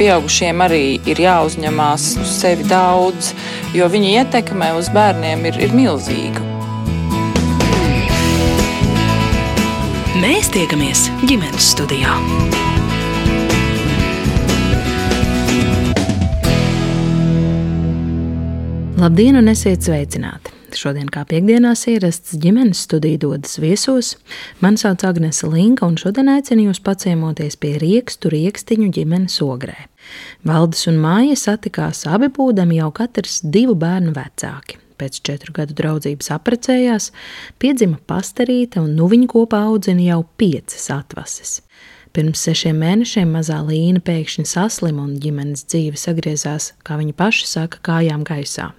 pieaugušiem arī ir jāuzņemās uz sevi daudz, jo viņa ietekme uz bērniem ir, ir milzīga. Mēs tiekamies ģimenes studijā. Labdien, un esiet sveicināti! Šodien, kā piekdienās ierasts, ģimenes studija dodas viesos. Mani sauc Agnese Linka, un šodien aicinu jūs paciemoties pie riekstu riekstiņu ģimenes ogrē. Valdis un Māja satikās abi būdami jau katrs divu bērnu vecāki. Pēc četru gadu draudzības apprecējās, piedzima pastarīte, un nu viņi kopā audzina jau piecas atvases. Pirms sešiem mēnešiem mazā Līna pēkšņi saslima un ģimenes dzīve sagriezās, kā viņa paša saka, kājām gaisā.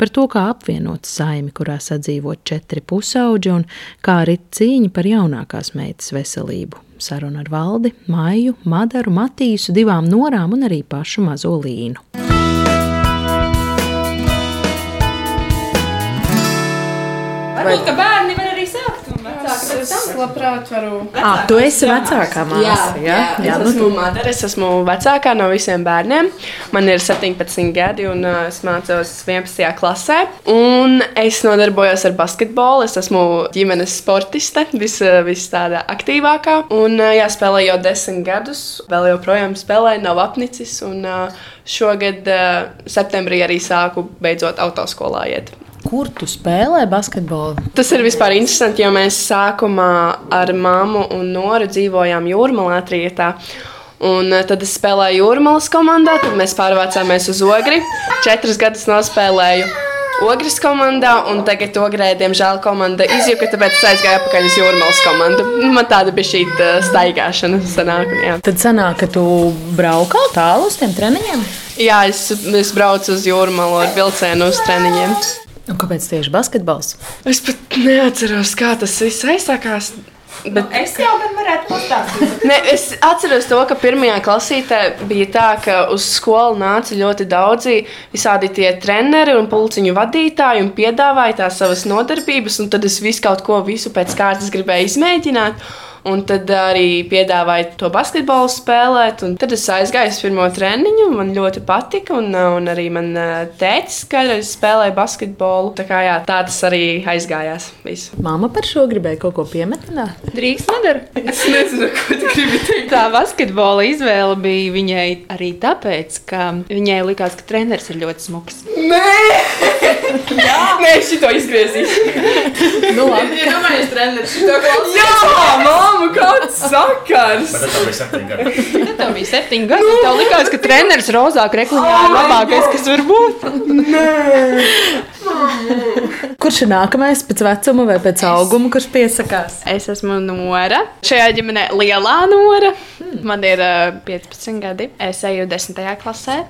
Par to, kā apvienot saimi, kurā sadzīvot četri pusauģi, un kā arī cīņa par jaunākās meitas veselību. Saruna ar Valdi, Maiju, Madaru, Matīsu, divām norām un arī pašu mazo līnu. Varbūt, ka bērni var. Es labprāt varu. Ah, tu esi vecākā māsa. Jā, jā, jā, jā es nu, esmu Madara, es esmu vecākā no visiem bērniem. Man ir 17 gadi, un uh, es mācos 11. klasē. Un es nodarbojos ar basketbolu. Es esmu ģimenes sportiste, vis, vis tāda aktīvākā. Un uh, jā, spēlēju jau 10 gadus. Vēl joprojām spēlēju, nav apnicis. Un uh, šogad uh, septembrī arī sāku beidzot autoskolā iet. Kur tu spēlē basketbolu? Tas ir vispār interesanti, jo mēs sākumā ar mammu un Noru dzīvojām Jūrmalā trietā. Un eh, tad es spēlēju Jūrmalas komandā, tad mēs pārvācāmies uz Ogri. Četrus gadus nospēlēju Ogres komandā, un tagad Ogrē, diemžēl, komanda izjuka, tāpēc es aizgāju atpakaļ uz Jūrmalas komandu. Man tāda bija šī tā staigāšana. Sanāk, jā. Tad sanāk, ka tu braukā tālu uz tiem treniņiem. jā, es, es braucu uz Jūrmalu ar vilcienu uz treniņiem. Un kāpēc tieši basketbols? Es pat neatceros, kā tas viss aizsākās. Bet Es jau gan varētu pastāstīt. Ne, es atceros to, ka pirmajā klasītē bija tā, ka uz skolu nāca ļoti daudzi visādi tie treneri un pulciņu vadītāji un piedāvāja tās savas nodarbības, un tad es visu kaut ko visu pēc kārtas gribēju izmēģināt. Un tad arī piedāvāja to basketbolu spēlēt. un Tad es aizgāju uz pirmo treniņu. Man ļoti patika. Un, un arī man tēcis kādreiz spēlēja basketbolu. Tā, kā, jā, tā tas arī aizgājās. Visu. Māma par šo gribēja kaut ko piemetināt. Drīkst nedara. Es nezinu, ko tu gribi teikt. Tā basketbola izvēle bija viņai arī tāpēc, ka viņai likās, ka treneris ir ļoti smuks. Nē, es to izgriezīšu. Nu, labi. Iedomājieties, treneris. Jā, mamma, kāds sakars! Bet tas bija septiņi gadi. Tad tev bija septiņi gadi. Tev likās, ka treneris rozā krekliņā ir labākais, kas var būt. Kurš ir nākamais pēc vecuma vai pēc auguma, kurš piesakās? Es esmu Nora. Šajā ģimenē lielā Nora. Man ir uh, 15 gadi. Es eju 10. klasē,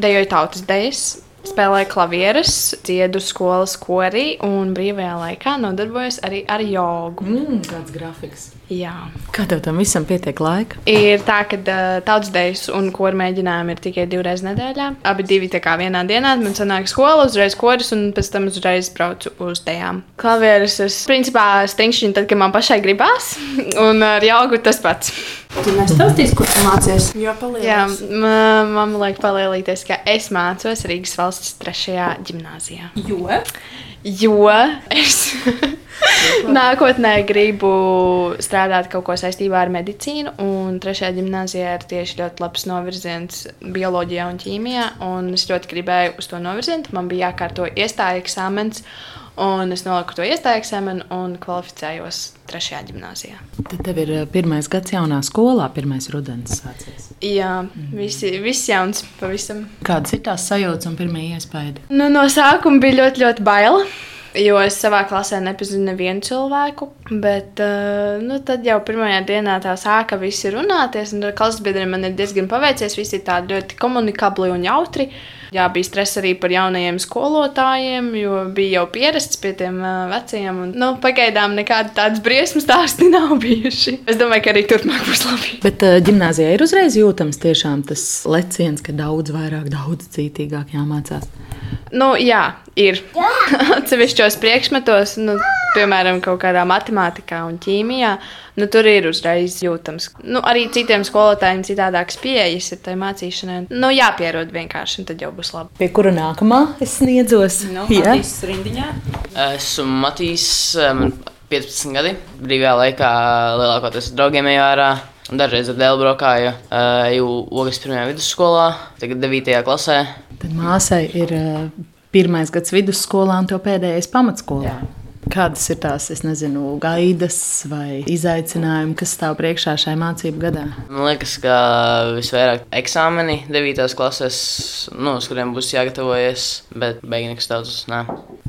dejoju tautas dejas. Spēlēju klavierus, dziedu skolas korī un brīvajā laikā nodarbojos arī ar jogu. Mm, kāds grafiks. Jā. Kā tev tam visam pietiek laika? Ir tā, ka uh, tautas dejas un koru mēģinājumi ir tikai divreiz nedēļā. Abi divi tā kā vienā dienā. Man sanāk skola, uzreiz koris un pēc tam uzreiz braucu uz dejām. Klavierus es principā stingšķinu tad, kad man pašai gribās. Un ar jaugu tas pats. Tu nestāstīsi, kur tu mācies. Jā, Jā ma- mamma liek palielīties, ka es mācos Rīgas valsts trešajā gimnājā. Jo? Jo es nākotnē gribu strādāt kaut ko saistībā ar medicīnu, un trešajā gimnājā ir tieši ļoti labs novirziens bioloģijā un ķīmijā. Un es ļoti gribēju uz to novirzienu. Man bija jākārto iestāja eksāmens, un es noliku to iestāja eksāmenu un kvalificējos trešajā gimnājā. Tad tev ir uh, pirmais gads jaunā skolā, pirmais rudens sācies. Jā, visi, viss jauns pavisam. Kādas ir tās sajūtas un pirmie iespaidi? Nu, no sākuma bija ļoti, ļoti bail. Jo es savā klasē nepazinu nevienu cilvēku, bet uh, nu, tad jau pirmajā dienā tā sāka visi runāties. Un ar klases biedriem man ir diezgan paveicies. Visi ir tādi ļoti komunikabli un jautri. Jā, bija stress arī par jaunajiem skolotājiem, jo bija jau pierasts pie tiem vecajiem. Un, nu, pagaidām nekāda tādas briesmas stāsti nav bijuši. Es domāju, ka arī turpmāk būs labi. Bet gimnājā ir uzreiz jūtams tiešām tas leciens, ka daudz vairāk, daudz cītīgāk jāmācās. Nu, jā, ir. Atsevišķos priekšmetos, nu, piemēram, kaut kādā matemātikā un ķīmijā, nu, tur ir uzreiz jūtams. Nu, arī citiem skolotājiem citādākas pieejas ir tai mācīšanai. Nu, jāpierod vienkārši, un tad jau būs labi. Pie kura nākamā es sniedzos? Nu, Jā. Matīs rindiņā. Esmu Matīs, man 15 gadi. Brīvajā laikā lielākoties ar draugiem ejā ārā. un Dažreiz ar dēlu braukāju, uh, jau Ogas pirmajā vidusskolā, tagad 9. klasē. Tad māsai ir uh, pirmais gads vidusskolā un to pēdējais pamatskolā. Jā. Kādas ir tās, es nezinu, gaidas vai izaicinājumi, kas stāv priekšā šai mācību gadā? Man liekas, ka visvairāk eksāmeni 9. klasēs, nu, uz kuriem būs jāgatavojas, bet beigās tāds nē.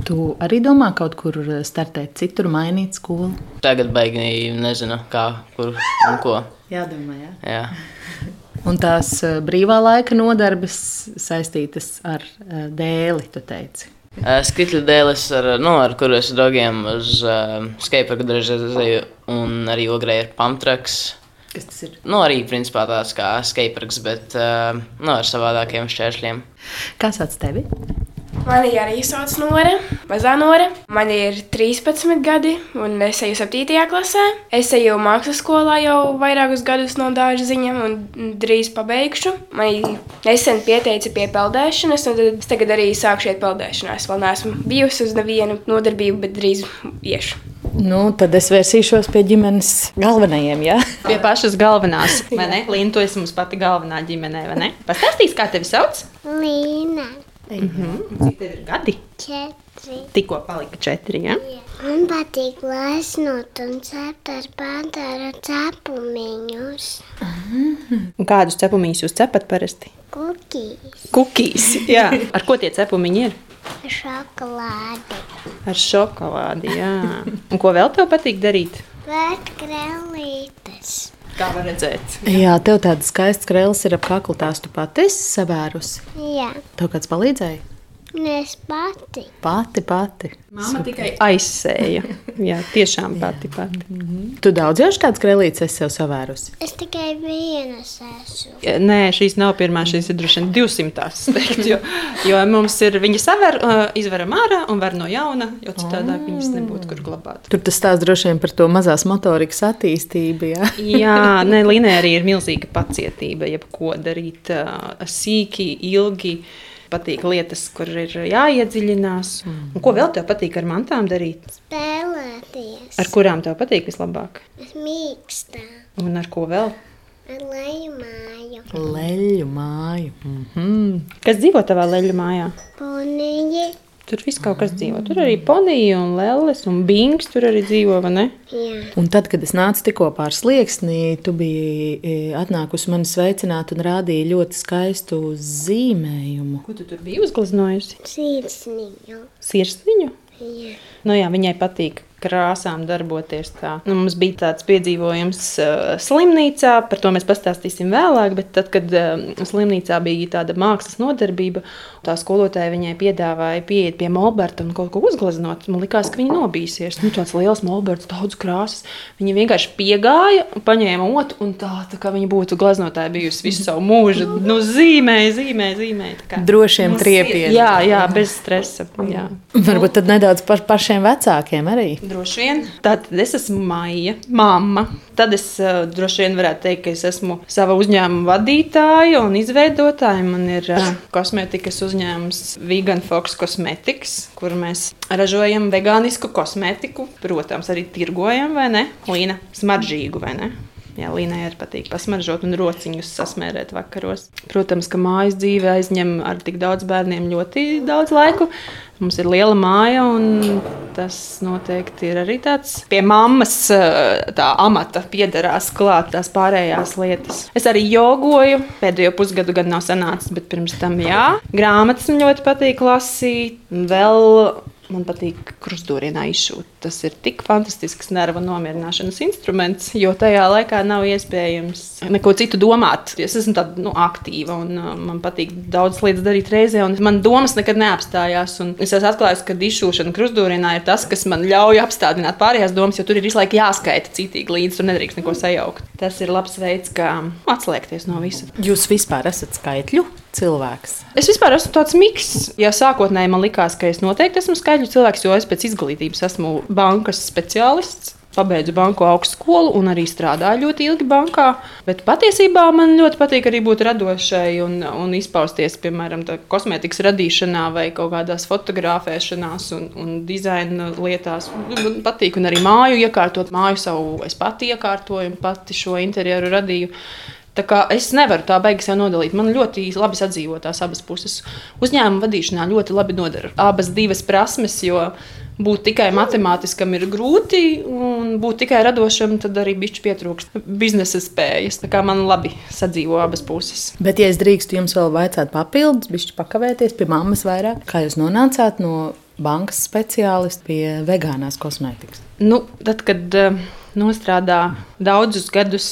Tu arī domā kaut kur startēt citur, mainīt skolu? Tagad beigās nezinu, kā, kur un ko. Jādomā, jā. Jā. Un tās eh, brīvā laika nodarbes saistītas ar eh, dēli, tu teici. Uh, Skrituļu dēlis, ar, nu, ar kuru es ar draugiem uz uh, skateparku dažreiz eju, un arī ogrē ir pamtraks. Kas tas ir? Nu, arī principā tāds kā skateparks, bet uh, nu, ar savādākiem šķēršļiem. Kā sauc tevi? Mani arī sauc Nora, mazā Nora. Man ir 13 gadi, un es eju 7. klasē. Es eju mākslas skolā jau vairākus gadus no dārza ziņām, un drīz pabeigšu. Man nesen pieteica pie peldēšanas, un tad es tagad arī sākšu iet peldēšanā. Es vēl neesmu bijusi uz nevienu nodarbību, bet drīz iešu. Nu, tad es vērsīšos pie ģimenes galvenajiem. Ja? Pie pašas galvenās, vai ne? Līna, tu esi mums pati galvenā ģimenē, vai ne? Pastāstīs, kā tevi sauc? Līna. Cik tev ir gadi? Četri. Tikko palika četri, ja? Man patīk lasnot un cept ar pantēra cepumiņus. Un kādus cepumiņus jūs cepat parasti? Kukīs, Kukīs, jā. Ar ko tie cepumiņi ir? šokolādi, Ar šokolādi, jā. Un ko vēl tev patīk darīt? vērt krēlītes. Kā var redzēt? Jā, tev tādas skaistas krēslas ir ap kaklu, tās tu pati esi savērusi. Jā, Tev kāds palīdzēja? Un es pati. Pati, pati. Māma tikai aizsēja. Jā, tiešām pati. pati. Tu daudz jau tādas krēslītes esi sev savērusi. Es tikai vienas esmu. Nē, šīs nav pirmā, šīs ir droši vien 200. es teiktu, Jo, jo mums ir viņa saver, uh, izveram ārā un var no jauna, jo citādi viņas nebūtu kur glabāt. Tur tas stāsta droši vien par to mazās motorikas attīstību. Jā. Jā, nē, Linē arī ir milzīga pacietība, jebko darīt uh, sīki, ilgi. Patīk lietas, kur ir jāiedziļinās. Un ko vēl tev patīk ar mantām darīt? Spēlēties. Ar kurām tev patīk vislabāk? Es mīkstā. Un ar ko vēl? Ar leju māju. Leļu māju. Mm -hmm. Kas dzīvo tavā leļu mājā? Poniji. Tur viss kaut kas dzīvo. Tur arī ponija un lēles un bings tur arī dzīvo, vai ne? Jā. Un tad, kad es nācu tikko pāri slieksnī, tu biji e, atnākusi mani sveicināt un rādīji ļoti skaistu zīmējumu. Ko tu tur biji uzgleznojusi? Sirsniņu. Sirsniņu? Jā. Nu, jā, viņai patīk krāsām darboties. Tā. Nu, mums bija tāds piedzīvojums uh, slimnīcā, par to mēs pastāstīsim vēlāk. Bet tad, kad uh, slimnīcā bija tāda mākslas nodarbība, tā skolotāja viņai piedāvāja pieiet pie Molberta un kaut ko uzgleznot. Man liekas, ka viņa nobīsies. Nu, tāds liels Molberts, daudz krāsas. Viņa vienkārši piegāja, paņēma otru, un tā, tā kā viņa būtu gleznotāja bijusi visu savu mūžu. Nu, zīmēja, zīmēja, zīmēja. Drošiem triepiem. Jā, jā, bez stresa. Jā. Varbūt tad nedaudz par pašiem vecākiem arī. Droši vien. Tātad es esmu Maija, mamma. Tad es uh, droši vien varētu teikt, ka es esmu sava uzņēmuma vadītāja un izveidotāja. Man ir uh, kosmētikas uzņēmums Vegan Fox Cosmetics, kur mēs ražojam vegānisku kosmētiku. Protams, arī tirgojam, vai ne? Līna smaržīgu, vai ne? Jā, Līnai arī patīk pasmaržot un rociņus sasmērēt vakaros. Protams, ka mājas dzīve aizņem ar tik daudz bērniem ļoti daudz laika. Mums ir liela māja, un tas noteikti ir arī tāds pie mammas tā amata piederās klāt tās pārējās lietas. Es arī jogoju, pēdējo pusgadu gan nav sanācis, bet pirms tam jā. Grāmatas man ļoti patīk lasīt, vēl man patīk krustūrienā izšūt. Tas ir tik fantastisks nervu nomierināšanas instruments, jo tajā laikā nav iespējams neko citu domāt. Es esmu tāda nu, aktīva un uh, man patīk daudz lietas darīt reizē, un man domas nekad neapstājās. Un es esmu atklājis, ka izšūšana krustūrienā ir tas, kas man ļauj apstādināt pārējās domas, jo tur ir visu laiku jāskaita citīgi līdzi, tur nedrīkst neko sajaukt. Tas ir labs veids, kā atslēgties no visa. Jūs vispār esat skaitļu cilvēks? Es vispār esmu tāds miks. Ja sākotnēji man likās, ka es noteikti esmu skaļu cilvēks, jo es pēc izglītības esmu bankas speciālists. Pabeidzu banku augstskolu un arī strādāju ļoti ilgi bankā. Bet patiesībā man ļoti patīk arī būt radošai un, un izpausties, piemēram, kosmētikas radīšanā vai kaut kādās fotografēšanās un, un dizaina lietās. Man patīk arī māju iekārtot. Māju savu es pati iekārtoju un pati šo interjeru radīju. Tā kā es nevaru tā beigas jau nodalīt. Man ļoti labi sadzīvo tās abas puses. Uzņēmuma vadīšanā ļoti labi nodara abas divas prasmes, jo būt tikai matemātiskam ir grūti, un būt tikai radošam, tad arī bišķi pietrūkst biznesa spējas. Tā kā man labi sadzīvo abas puses. Bet, ja es drīkstu jums vēl vaicāt papildus, bišķi pakavēties pie mammas vairāk, kā jūs nonācāt no bankas speciālista pie vegānās kosmētikas? Nu, tad, kad uh, nostrādā daudzus gadus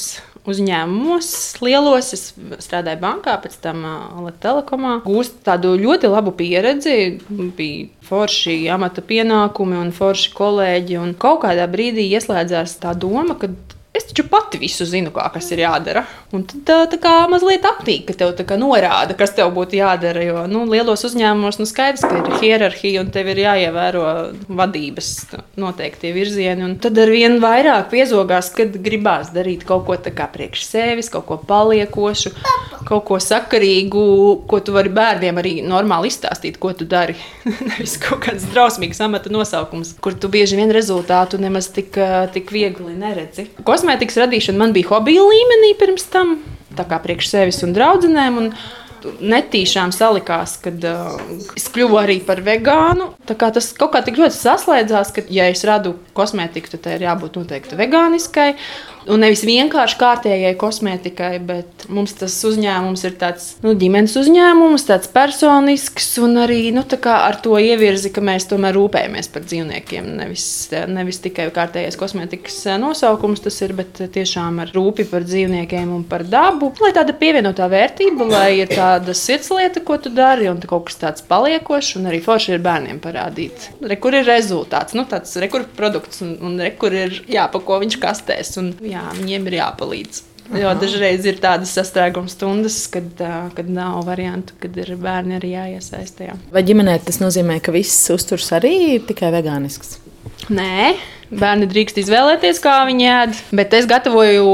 uzņēmumos, lielos. Es strādāju bankā, pēc tam telekomā. Gūstu tādu ļoti labu pieredzi. Bija forši amata pienākumi un forši kolēģi. Un kaut kādā brīdī ieslēdzās tā doma, ka Es taču pati visu zinu, kā kas ir jādara. Un tad tā, tā kā mazliet apnīk, ka tev kā norāda, kas tev būtu jādara. Jo nu, lielos uzņēmumos nu, skaidrs, ka ir hierarhija un tev ir jāievēro vadības noteikti virzieni. Un tad ar vien vairāk piezogās, kad gribās darīt kaut ko priekš sevis, kaut ko paliekošu, kaut ko sakarīgu, ko tu vari bērniem arī normāli izstāstīt, ko tu dari. Nevis kaut kāds drausmīgs amata nosaukums, kur tu bieži vien rezultātu nemaz tik, tik viegli neredzi. Ko kosmētikas radīšana man bija hobija līmenī pirms tam, tā kā priekš sevis un draudzenēm. Un netīšām salikās, kad uh, es kļuvu arī par vegānu. Tas kaut kā tik ļoti saslēdzās, ka, ja es radu kosmētiku, tad tai ir jābūt noteikti vegāniskai. Un nevis vienkārši kārtējai kosmētikai, bet mums tas uzņēmums ir tāds nu, ģimenes uzņēmums, tāds personisks un arī nu, ar to ievirzi, ka mēs tomēr rūpējamies par dzīvniekiem. Nevis, nevis tikai kārtējais kosmētikas nosaukums tas ir, bet tiešām ar rūpi par dzīvniekiem un par dabu. Lai tāda pievienotā vērtība, lai ir tāda sirdslieta, ko tu dari, un kaut kas tāds paliekošs, un arī forši ir bērniem parādīt. Re, kur ir rezultāts, nu, tāds re, kur produkts, un, un re, kur ir jāpako viņš kastēs. Un, jā, viņiem ir jāpalīdz. Jo dažreiz ir tādas sastrēguma stundas, kad, kad nav variantu, kad ir bērni arī jāiesaistās. Vai ģimenē tas nozīmē, ka viss uzturs arī ir tikai vegānisks? Nē, Bērni drīkst izvēlēties, kā viņi ēd. Bet es gatavoju,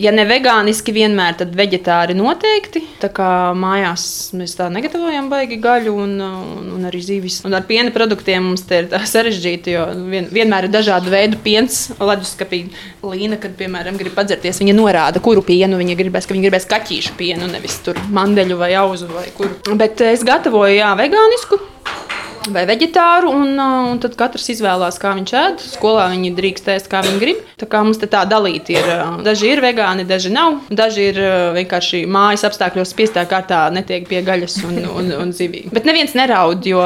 ja ne vegāniski, vienmēr tad vegetāri noteikti. Tā kā mājās mēs tā negatavojam baigi gaļu un, un, un arī zīvis. Un ar piena produktiem mums te ir sarežģīti, jo vien, vienmēr ir dažādu veidu piens leduskapī. Līna, kad, piemēram, grib padzerties, viņa norāda, kuru pienu viņa gribēs, ka viņa gribēs kaķīšu pienu, nevis tur mandeļu vai auzu vai kuru. Bet es gatavoju, jā, vegānisku vai vegetāru, un, uh, un tad katrs izvēlās, kā viņš ēd. Skolā viņi drīkst ēst, kā viņi grib. Tā kā mums tā dalīti ir. Uh, daži ir vegāni, daži nav. Daži ir uh, vienkārši mājas apstākļos spiestā kārtā netiek pie gaļas un, un, un zivīm. Bet neviens neraud, jo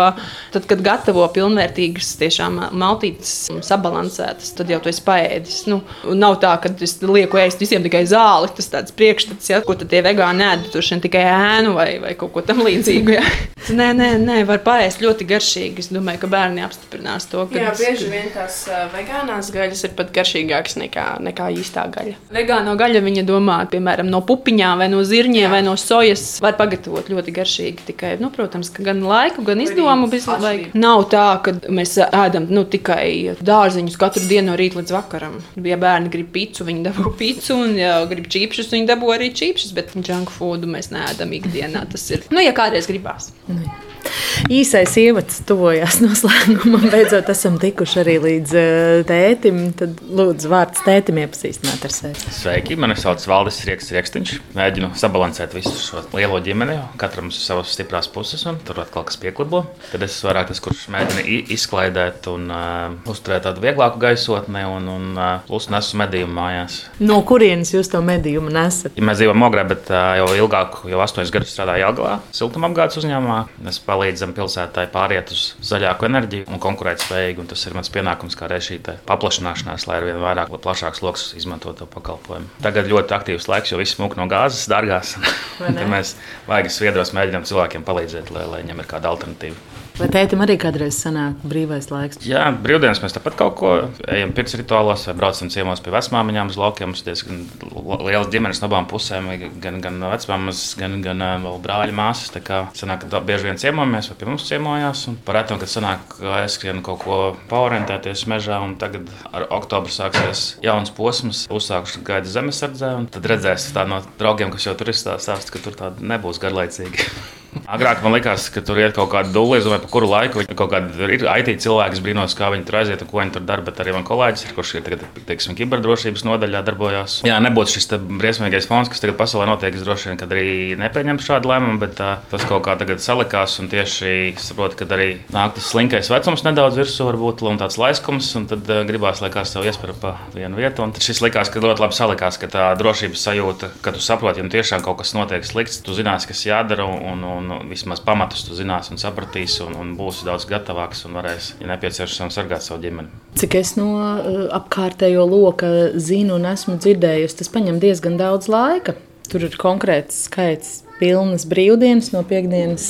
tad, kad gatavo pilnvērtīgas, tiešām maltītes sabalansētas, tad jau tu esi paēdis. Nu, nav tā, ka es lieku ēst visiem tikai zāli. Tas tāds priekšstats, ja, ko tad tie vegāni ēd, tur šeit tikai ēnu vai, vai kaut ko tam līdzīgu. Ja. Nē, nē, nē, var paēst ļoti garīgi garšīgi. Es domāju, ka bērni apstiprinās to. Jā, bieži vien tās vegānās gaļas ir pat garšīgākas nekā, nekā īstā gaļa. Vegāno gaļu viņa domā, piemēram, no pupiņām vai no zirņiem Jā. vai no sojas. Var pagatavot ļoti garšīgi. Tikai, nu, protams, gan laiku, gan izdomu vajag. Nav tā, ka mēs ēdam nu, tikai dārziņus katru dienu no rīta līdz vakaram. Ja bērni grib picu, viņi dabū picu, un ja grib čīpšus, viņi dabū arī čīpšus, bet junk food mēs neēdam ikdienā. Tas ir, nu, ja kādreiz gribās. Nu. Īsais ievads tuvojās noslēgumam. Beidzot, esam tikuši arī līdz eh, tētim. Tad lūdzu, vārds tētim iepazīstināt ar sevi. Sveiki, mani sauc Valdis Rieks, Rieksniņš. Mēģinu sabalansēt visu šo lielo ģimeni, katram ir savas stiprās puses, un tur atkal kas pieklibo. Tad es esmu vairāk tas, kurš mēģina izklaidēt un uh, uzturēt tādu vieglāku gaisotni, un, un uh, plus nesu medījumu mājās. No kurienes jūs to medījumu nesat? Ja mēs dzīvojam Mogrē, bet uh, jau ilgāk, jau astoņus gadus strādāju Jelgavā, siltumapgādes uzņēmumā. Es palīdzam pilsētai pāriet uz zaļāku enerģiju un konkurētspējīgu. Un tas ir mans pienākums, kā arī šī paplašināšanās, lai ar vien vairāk, plašāks lokus izmantotu to pakalpojumu. Tagad ļoti aktīvs laiks, jo viss mūk no gāzes, dārgās. mēs vajag sviedros mēģinām cilvēkiem palīdzēt, lai, lai viņiem ir kāda alternatīva. Vai tētim arī kādreiz sanāk brīvais laiks? Jā, brīvdienas mēs tāpat kaut ko ejam pirms rituālos, vai braucam ciemos pie vecmāmiņām uz laukiem. Mums diezgan liels ģimenes no abām pusēm, gan, gan vecmāmas, gan, gan vēl brāļa māsas. Tā kā sanāk, ka bieži vien ciemojamies, vai pie mums ciemojās. Un par rētam, kad sanāk, ka aizskrien kaut ko paorientēties mežā, un tagad ar oktobru sāksies jauns posms, uzsākuši gaida zemesardzē, un tad redzēs tā no draugiem, kas jau tur ir stāstīts, ka tur tāda nebūs garlaicīga. Agrāk man likās, ka tur ir kaut kāda dūle, vai pa kuru laiku viņi kaut kāda ir IT cilvēki, brīnos, kā viņi tur aiziet ko viņi tur dara. Bet arī man kolēģis, ir, kurš ir tagad, teiksim, kiberdrošības nodaļā darbojās. Jā, nebūtu šis briesmīgais fons, kas tagad pasaulē notiek, es droši vien, kad arī nepieņem šādu lēmumu, bet tā, tas kaut kā tagad salikās un tieši saprotu, ka arī nāk tas slinkais vecums nedaudz virsū, varbūt tāds laiskums, un tad uh, gribās, lai kāds tev iespēja pa vienu vietu. Un šis likās, ka ļoti labi salikās, ka tā drošības sajūta, ka tu saproti, ja tiešām kaut kas notiek slikts, tu zinās, kas jādara un, un, un vismaz pamatus tu zinās un sapratīsi, un, un būsi daudz gatavāks un varēsi, ja nepieciešams, sargāt savu ģimeni. Cik es no uh, apkārtējo loka zinu un esmu dzirdējusi, tas prasa diezgan daudz laika. Tur ir konkrēts skaits pilnas brīvdienas no piekdienas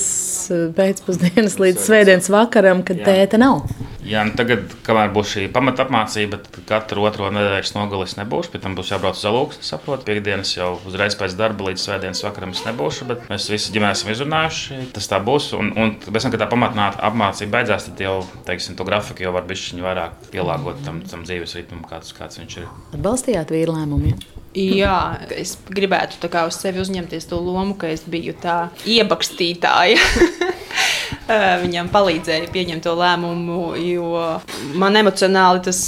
uh, pēcpusdienas līdz svētdienas vakaram, kad Jā. tēta nav. Jā, nu tagad, kamēr būs šī pamatapmācība, tad katru otro nedēļas nogalis nebūs. Pēc tam būs jābrauc uz alūksni, saprot. Piekdienas jau uzreiz pēc darba līdz svētdienas vakaram es nebūšu, bet mēs visi ģimene esam izrunājuši. Tas tā būs. Un, un pēc tam, kad tā pamatapmācība beidzās, tad jau, teiksim, to grafiku jau var bišķiņu vairāk pielāgot tam, tam dzīves ritmam, kāds, kāds viņš ir. Atbalstījāt vīru lēmumu? Ja? Jā, es gribētu uz sevi uzņemties to lomu, ka es biju tā iebakstītāja. Viņam palīdzēja pieņemt to lēmumu, jo man emocionāli tas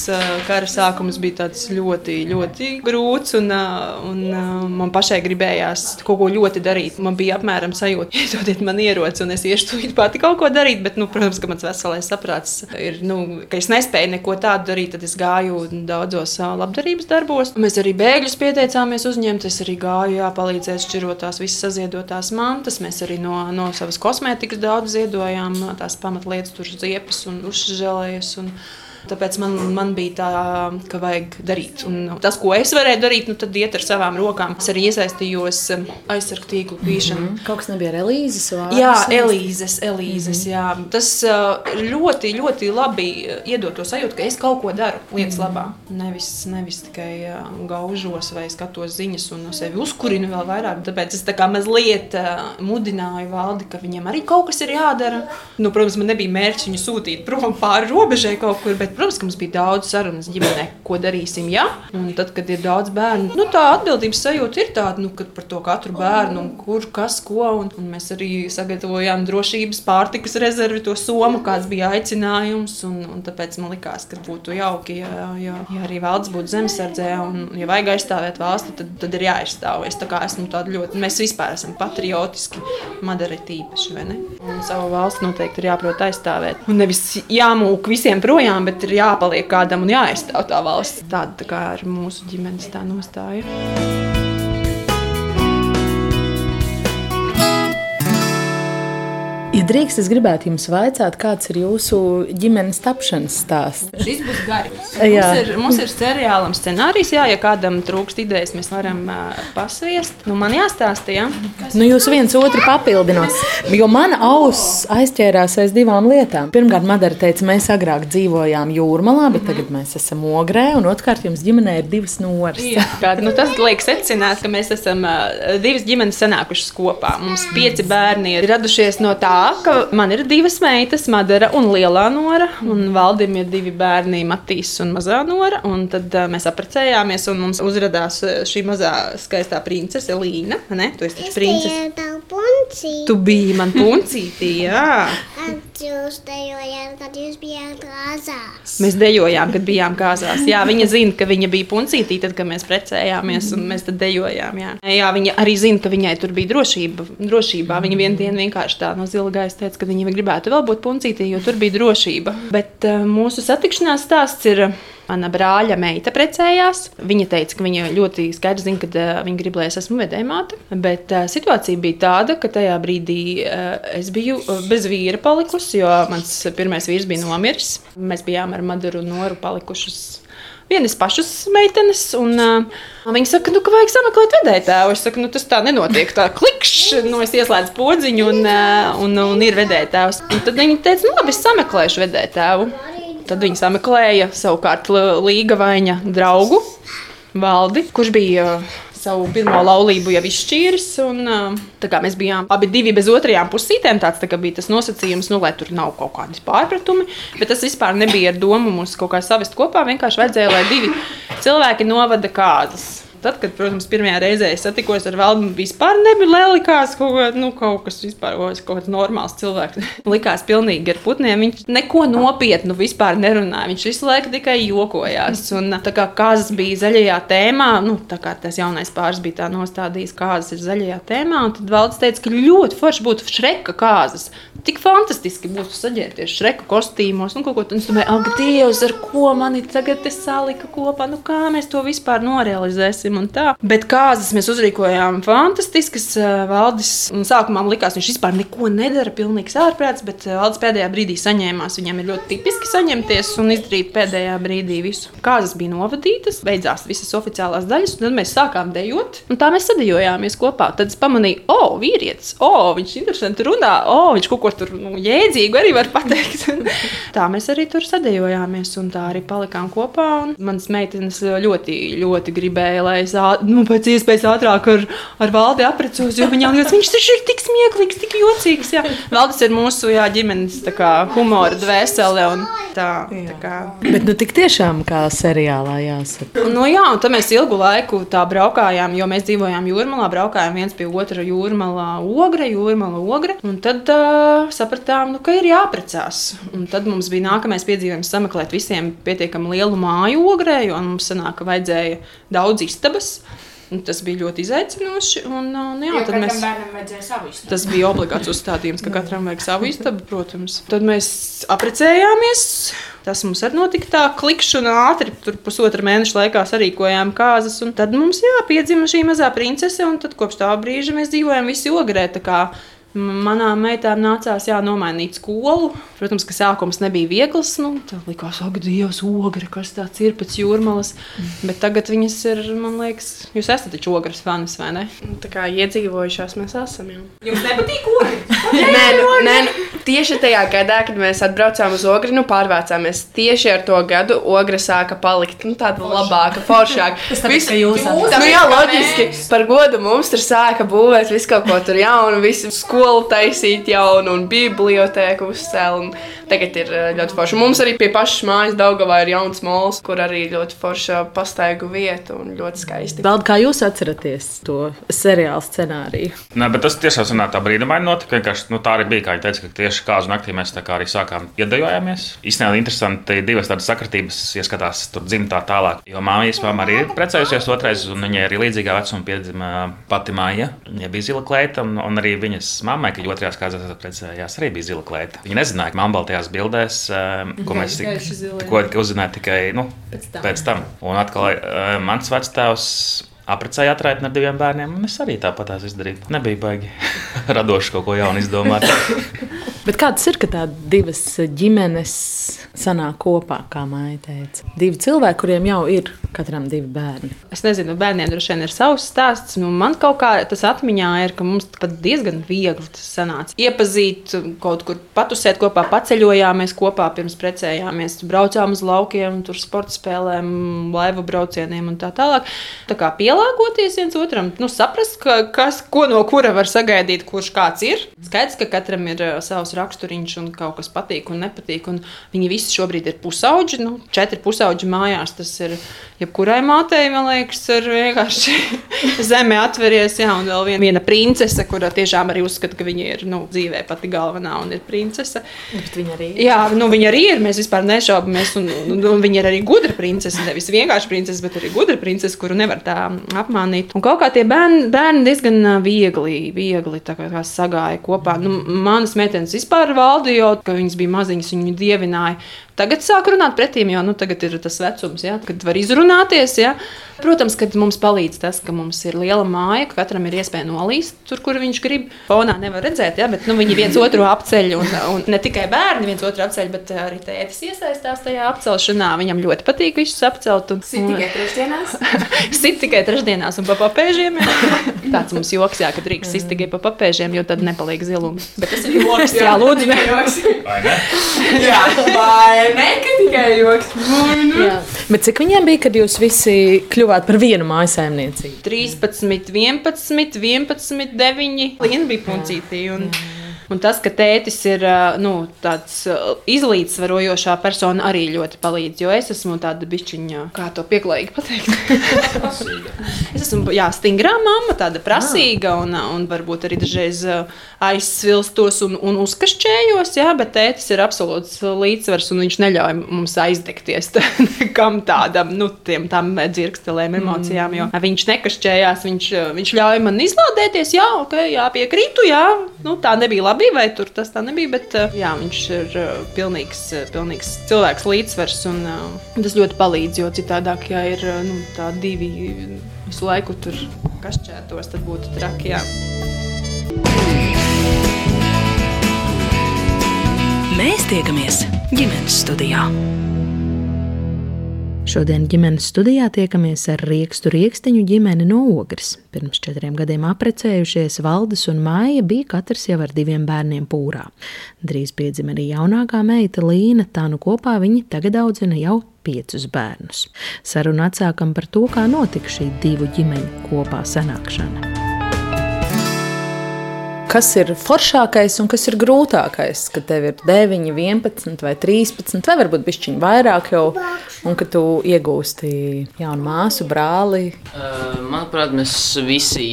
kara sākums bija ļoti, ļoti grūts. Un, un man pašai gribējās kaut ko ļoti darīt. Man bija apmēram sajūta, iedodiet man ieroci, un es iešu tūlīt pati kaut ko darīt. Bet, nu, protams, ka mans veselais saprāts ir, nu, ka es nespēju neko tādu darīt. Tad es gāju daudzos labdarības darbos. Mēs arī bēgļus pieteicāmies uzņemt. Es arī gāju, jā, palīdzēt šķirot tās visas saziedotās mantas. Mēs arī no, no savas kosmētikas daudz ziedojām tās pamatlietas, tur ziepes un uzžēlējas. Un, Tāpēc man, man bija tā, ka vajag darīt. Un tas, ko es varēju darīt, nu, tad iet ar savām rokām. Es arī iesaistījos um, aizsargu tīklu pīšanā. Mm -hmm. Kaut kas nebija ar Elīzes vārdu. Jā, Elīzes, Elīzes mm -hmm. jā. Tas uh, ļoti, ļoti labi iedod to sajūtu, ka es kaut ko daru lietas mm -hmm. labā. Nevis, nevis tikai uh, gaužos vai skatos ziņas un sevi uzkurinu vēl vairāk. Tāpēc es tā kā mazliet uh, mudināju valdi, ka viņiem arī kaut kas ir jādara. Nu, protams, man nebija mērķis viņu sūtīt prom pāri robežai kaut kur, bet Protams, ka mums bija daudz sarunas ģimenē, ko darīsim. Ja? Un tad, kad ir daudz bērnu, nu, tā atbildības sajūta ir tāda nu, par to katru bērnu, kur kas ko. Un, un mēs arī sagatavojām drošības pārtikas rezervi, to somu, kāds bija aicinājums. Un, un tāpēc man likās, ka būtu jauki, ja, ja, ja arī valsts būtu zemesardzē un, ja vajag aizstāvēt valsti, tad, tad ir jāaizstāv. Es esmu ļoti, mēs vispār esam patriotiski, madara tīpaši, vai ne? Un savu valsti noteikti ir jāprot aizstāvēt. Un nevis jāmūk visiem projām, bet ir jāpaliek kādam un jāaizstāv tā valsts. Tāda tā kā ir mūsu ģimenes tā nostāja. Ja drīkst, es gribētu jums vaicāt, kāds ir jūsu ģimenes tapšanas stāsts? Šis būs garš. mums, ir, mums ir seriālam scenārijs, jā, ja kādam trūkst idejas, mēs varam uh, pasviest. Nu, man jāstāsta, jā. Nu, jūs viens otru papildināt. Jo mana auss aizķērās aiz divām lietām. Pirmkārt, Madara teica, mēs agrāk dzīvojām jūrmalā, bet tagad mēs esam ogrē, un otrkārt, jums ģimenē ir divas noras. Jā, kā, nu, tas liek secināt, ka mēs esam uh, divas ģimenes sanākušas kopā. Mums pieci bērni ir radušies no tā, ka man ir divas meitas, Madara un Lielā Nora. Un Valdim ir divi bērni, Matīs un Mazā Nora. Un tad uh, mēs apprecējāmies, un mums uzrādījās šī mazā skaistā princese Līna. Ne? Tu esi princese. Tu biji man puncītī, jā. Jūs dejojāt, kad jūs bijāt kāzās. Mēs dejojām, kad bijām kāzās. Jā, viņa zina, ka viņa bija puncītī, tad, kad mēs precējāmies, un mēs tad dejojām. Jā, jā viņa arī zina, ka viņai tur bija drošība. drošībā. Viņa vienā dienā vienkārši tā no zila gaisa teica, ka viņa gribētu vēl būt puncītī, jo tur bija drošība. Bet uh, mūsu satikšanās stāsts ir. Mana brāļa meita precējās. Viņa teica, ka viņa ļoti skaidri zina, ka uh, viņa grib, lai es esmu vedējmāte. Bet uh, situācija bija tāda, ka tajā brīdī uh, es biju bez vīra palikusi, jo mans pirmais vīrs bija nomiris. Mēs bijām ar Maduru Noru palikušas vienas pašas meitenes. Un, uh, Viņi saka, nu, ka vajag sameklēt vedēju tēvu. Es saku, nu, tas tā nenotiek. Tā klikšķi, nu, es ieslēdzu podziņu un, uh, un, un ir vedēju tēvs. Un tad viņi teica, nu, labi, es sameklēšu vedēju tēvu. Tad viņi sameklēja savukārt Līga Vaņa draugu Valdi, kurš bija savu pirmo laulību jau izšķīris. Un, mēs bijām abi divi bez otrajām pusītēm. Tāds tā bija tas nosacījums, nu, lai tur nav kaut kādi pārpratumi. Bet tas vispār nebija ar domu mums kaut kā savest kopā. Vienkārši vajadzēja, lai divi cilvēki novada kādas Tad, kad, protams, pirmajā reizē es satikos ar Valdu, vispār nebija likās kaut, kā, nu, kaut kas vispār, kaut kāds normāls cilvēks. likās pilnīgi ar putniem. Viņš neko nopietnu vispār nerunāja. Viņš visu laiku tikai jokojās. Un tā kā kāzas bija zaļajā tēmā, nu, tā kā tas jaunais pāris bija tā nostādījis, kāzas ir zaļajā tēmā, un tad Valds teica, ka ļoti forši būtu šreka kāzas. Tik fantastiski būtu saģērbties šreka kostīmos un kaut ko tādu. Es domāju, ak, Dievs, ar ko mani tagad salika kopā? Nu, kā mēs to vispār norealizēsim? Darīsim. Bet kāzas mēs uzrīkojām fantastiskas. Valdis sākumā likās, viņš vispār neko nedara, pilnīgs ārprāts, bet Valdis pēdējā brīdī saņēmās. Viņam ir ļoti tipiski saņemties un izdarīt pēdējā brīdī visu. Kāzas bija novadītas, beidzās visas oficiālās daļas, un tad mēs sākām dejot. Tā mēs sadejojāmies kopā. Tad es pamanīju, o, oh, vīrietis, o, oh, viņš interesanti runā, o, oh, viņš kaut ko tur nu, jēdzīgu arī var pateikt. tā mēs arī tur sadejojāmies, un tā arī palikām kopā. Manas meitenes ļoti, ļoti gribēja, lai es nu, pēc iespējas ātrāk ar, ar valdi apprecos, jo viņam liekas, viņš taču ir tik smieklīgs, tik jocīgs. Jā. Valdis ir mūsu jā, ģimenes kā, humora dvēsele. Tā, tā kā. Bet nu tik tiešām kā seriālā jāsaka. Nu, jā, un tad mēs ilgu laiku tā braukājām, jo mēs dzīvojām jūrmalā, braukājām viens pie otra jūrmalā ogra, jūrmalā ogra. Un tad uh, sapratām, nu, ka ir jāprecās. Un tad mums bija nākamais piedzīvojums sameklēt visiem pietiekami lielu māju ogrē, jo mums sanāk, ka vajadzēja daudz istabas. Tas bija ļoti izaicinoši. Un, un, jā, jo mēs, tas bija obligāts uzstādījums, ka katram vajag savu istabu, protams. Tad mēs apprecējāmies. Tas mums arī notika tā, klikšķi ātri. Tur pusotra mēneša laikā sarīkojām kāzas. Tad mums jā, piedzima šī mazā princese, un kopš tā brīža mēs dzīvojam visi ogrē. Manām meitām nācās jā, nomainīt skolu. Protams, ka sākums nebija viegls. Nu, tā likās, ak, Dievs, ogre, kas tāds ir pēc jūrmalas. Mm. Bet tagad viņas ir, man liekas, jūs esat taču ogres fanis, vai ne? Nu, tā kā iedzīvojušās mēs esam. Jau. Jums nepatīk ogre? nē, nu, nē, nu, tieši tajā gadā, kad mēs atbraucām uz ogri, nu pārvācāmies. Tieši ar to gadu ogre sāka palikt nu, tāda Forša. labāka, foršāka. Tas tāpēc, ka jūs esat. Nu, jā, loģiski. Par godu mums tur sāka būvēt visu kaut ko tur jaunu, visu skolu skolu taisīt jaunu un bibliotēku uzcēlu. Tagad ir eh, ļoti forši. Mums arī pie pašas mājas Daugavā ir jauns mols, kur arī ļoti forša pastaigu vieta un ļoti skaisti. Vēl kā jūs atceraties to seriālu scenāriju? Nē, bet tas tiešām sanāk tā brīnumaini notika. Nu, tā arī bija, kā jau teicu, ka tieši kāzu naktī mēs tā kā arī sākām iedējāmies. Īstenībā interesanti divas tādas sakritības ieskatās tur dzimtā tālāk. Jo māmiņa vispār arī ir precējusies otrais, un viņai arī līdzīgā vecuma piedzima pati māja. Viņa bija zila kleita, un, un arī viņas mammai, kad otrajās kārtās precējās, arī bija zila kleita. Viņa nezināja, ka mamma tajās bildēs, um, ko mēs tikko uzzinājām tikai nu, pēc, tam. pēc tam. Un atkal uh, mans vectēvs apprecēja atraitni ar diviem bērniem, un es arī tāpat izdarīju. Nebija baigi radoši kaut ko jaunu izdomāt. Bet kāds ir, ka tādas divas ģimenes sanāk kopā, kā māja teica? Divi cilvēki, kuriem jau ir katram divi bērni. Es nezinu, bērniem droši vien ir savs stāsts. Nu, man kaut kā tas atmiņā ir, ka mums pat diezgan viegli tas sanāca. Iepazīt, kaut kur patusēt kopā, paceļojāmies kopā pirms precējāmies, braucām uz laukiem, tur sporta spēlēm, laivu braucieniem un tā tālāk. Tā kā pielāgoties viens otram, nu, saprast, ka, kas, ko no kura var sagaidīt, kurš kāds ir. Skaidrs, ka katram ir uh, savs raksturiņš un kaut kas patīk un nepatīk. Un viņi visi šobrīd ir pusauģi, nu, četri pusauģi mājās. Tas ir jebkurai mātei, man liekas, ir vienkārši zeme atveries. Jā, un vēl viena, viena princese, kura tiešām arī uzskata, ka viņa ir nu, dzīvē pati galvenā un ir princese. Bet viņa arī ir. Jā, nu, viņa arī ir. Mēs vispār nešaubamies. Un, un, un viņa ir arī gudra princese. Nevis vienkārši princese, bet arī gudra princese, kuru nevar tā apmānīt. Un kaut kā tie bērni, bērni diezgan viegli, viegli sagāja kopā. Nu, manas meitenes vispār valdīja, ka viņas bija maziņas, viņu dievināja. Tagad sāk runāt pretī, jo nu, tagad ir tas vecums, ja, kad var izrunāt sarunāties. Ja? Protams, ka mums palīdz tas, ka mums ir liela māja, ka katram ir iespēja nolīst tur, kur viņš grib. Fonā nevar redzēt, ja, bet nu, viņi viens otru apceļ. Un, un ne tikai bērni viens otru apceļ, bet arī tētis iesaistās tajā apcelšanā. Viņam ļoti patīk visus apcelt. Un, Sit tikai trešdienās. sit tikai trešdienās un pa papēžiem. Tāds mums joks, jā, ka drīkst sist tikai pa papēžiem, jo tad nepaliek zilums. Bet tas ir joks, jā, lūdzu. Tikai joks. Jā, vai ne? Ka tikai joks. Vai nu? Jā. Bet cik viņiem bija, kad jūs visi kļuvāt par vienu mājasēmniecību? 13, 11, 11, 9. Liena bija puncītī. Un, un tas, ka tētis ir nu, tāds izlīdzsvarojošā persona, arī ļoti palīdz. Jo es esmu tāda bišķiņa, kā to pieklājīgi pateikt. es esmu jā, stingrā mamma, tāda prasīga un, un varbūt arī dažreiz aizsvilstos un, un uzkašķējos. Jā, bet tētis ir absolūts līdzsvars un viņš neļauj mums aizdegties kam tādam, nu, tiem tam dzirkstelēm, emocijām. Jo viņš nekašķējās, viņš, viņš ļauj man izlādēties. Jā, ok, jā, piekrītu, jā, nu, tā nebija labi, vai tur tas tā nebija. Bet jā, viņš ir uh, pilnīgs, uh, pilnīgs cilvēks līdzsvars un tas ļoti palīdz. Jo citādāk, ja ir nu, divi visu laiku tur kašķētos, tad būtu traki. Jā. Mēs tiekamies ģimenes studijā. Šodien ģimenes studijā tiekamies ar Riekstu Riekstiņu ģimeni no Ogres. Pirms četriem gadiem apprecējušies Valdis un Māja bija katrs jau ar diviem bērniem pūrā. Drīz piedzima arī jaunākā meita Līna, tā nu kopā viņi tagad audzina jau piecus bērnus. Sarunu atsākam par to, kā notika šī divu ģimeņu kopā sanākšana. Kas ir foršākais un kas ir grūtākais? Kad tev ir 9, 11 vai 13, vai varbūt bišķiņi vairāk jau, un ka tu iegūsti jaunu māsu, brāli. Manuprāt, mēs visi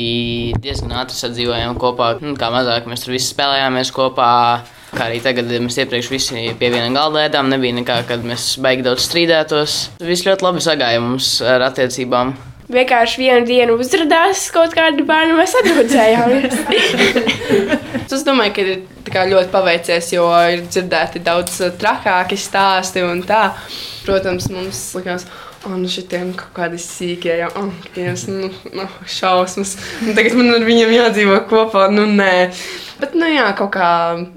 diezgan ātri sadzīvojām kopā. Nu, Kā mazāk mēs tur visi spēlējāmies kopā. Kā arī tagad mēs iepriekš visi pie viena galda ēdām. Nebija nekā, kad mēs baigi daudz strīdētos. Viss ļoti labi sagāja mums ar attiecībām. Vienkārši vienu dienu uzrādījās kaut kāda bērna, mēs atbildējāmies. Es domāju, ka ir ļoti paveicies, jo ir dzirdēti daudz trakāki stāsti un tā. Protams, mums likās, ka nu šitiem kaut kādi sīkie, jau oh, viens, nu, nu, šausmas. Un tagad man ar viņiem jādzīvo kopā. Nu, nē. Bet, nu, jā, kaut kā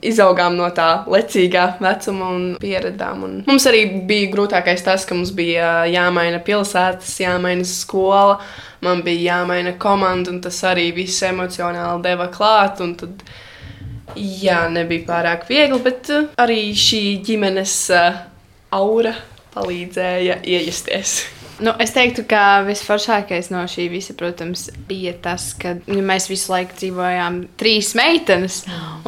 izaugām no tā lecīgā vecuma un pieredzām. Un mums arī bija grūtākais tas, ka mums bija jāmaina pilsētas, jāmaina skola, man bija jāmaina komanda, un tas arī viss emocionāli deva klāt. un Tad, jā, nebija pārāk viegli, bet uh, arī šī ģimenes uh, aura palīdzēja iejusties. Nu, es teiktu, ka visforšākais no šī visa, protams, bija tas, ka nu, mēs visu laiku dzīvojām trīs meitenes.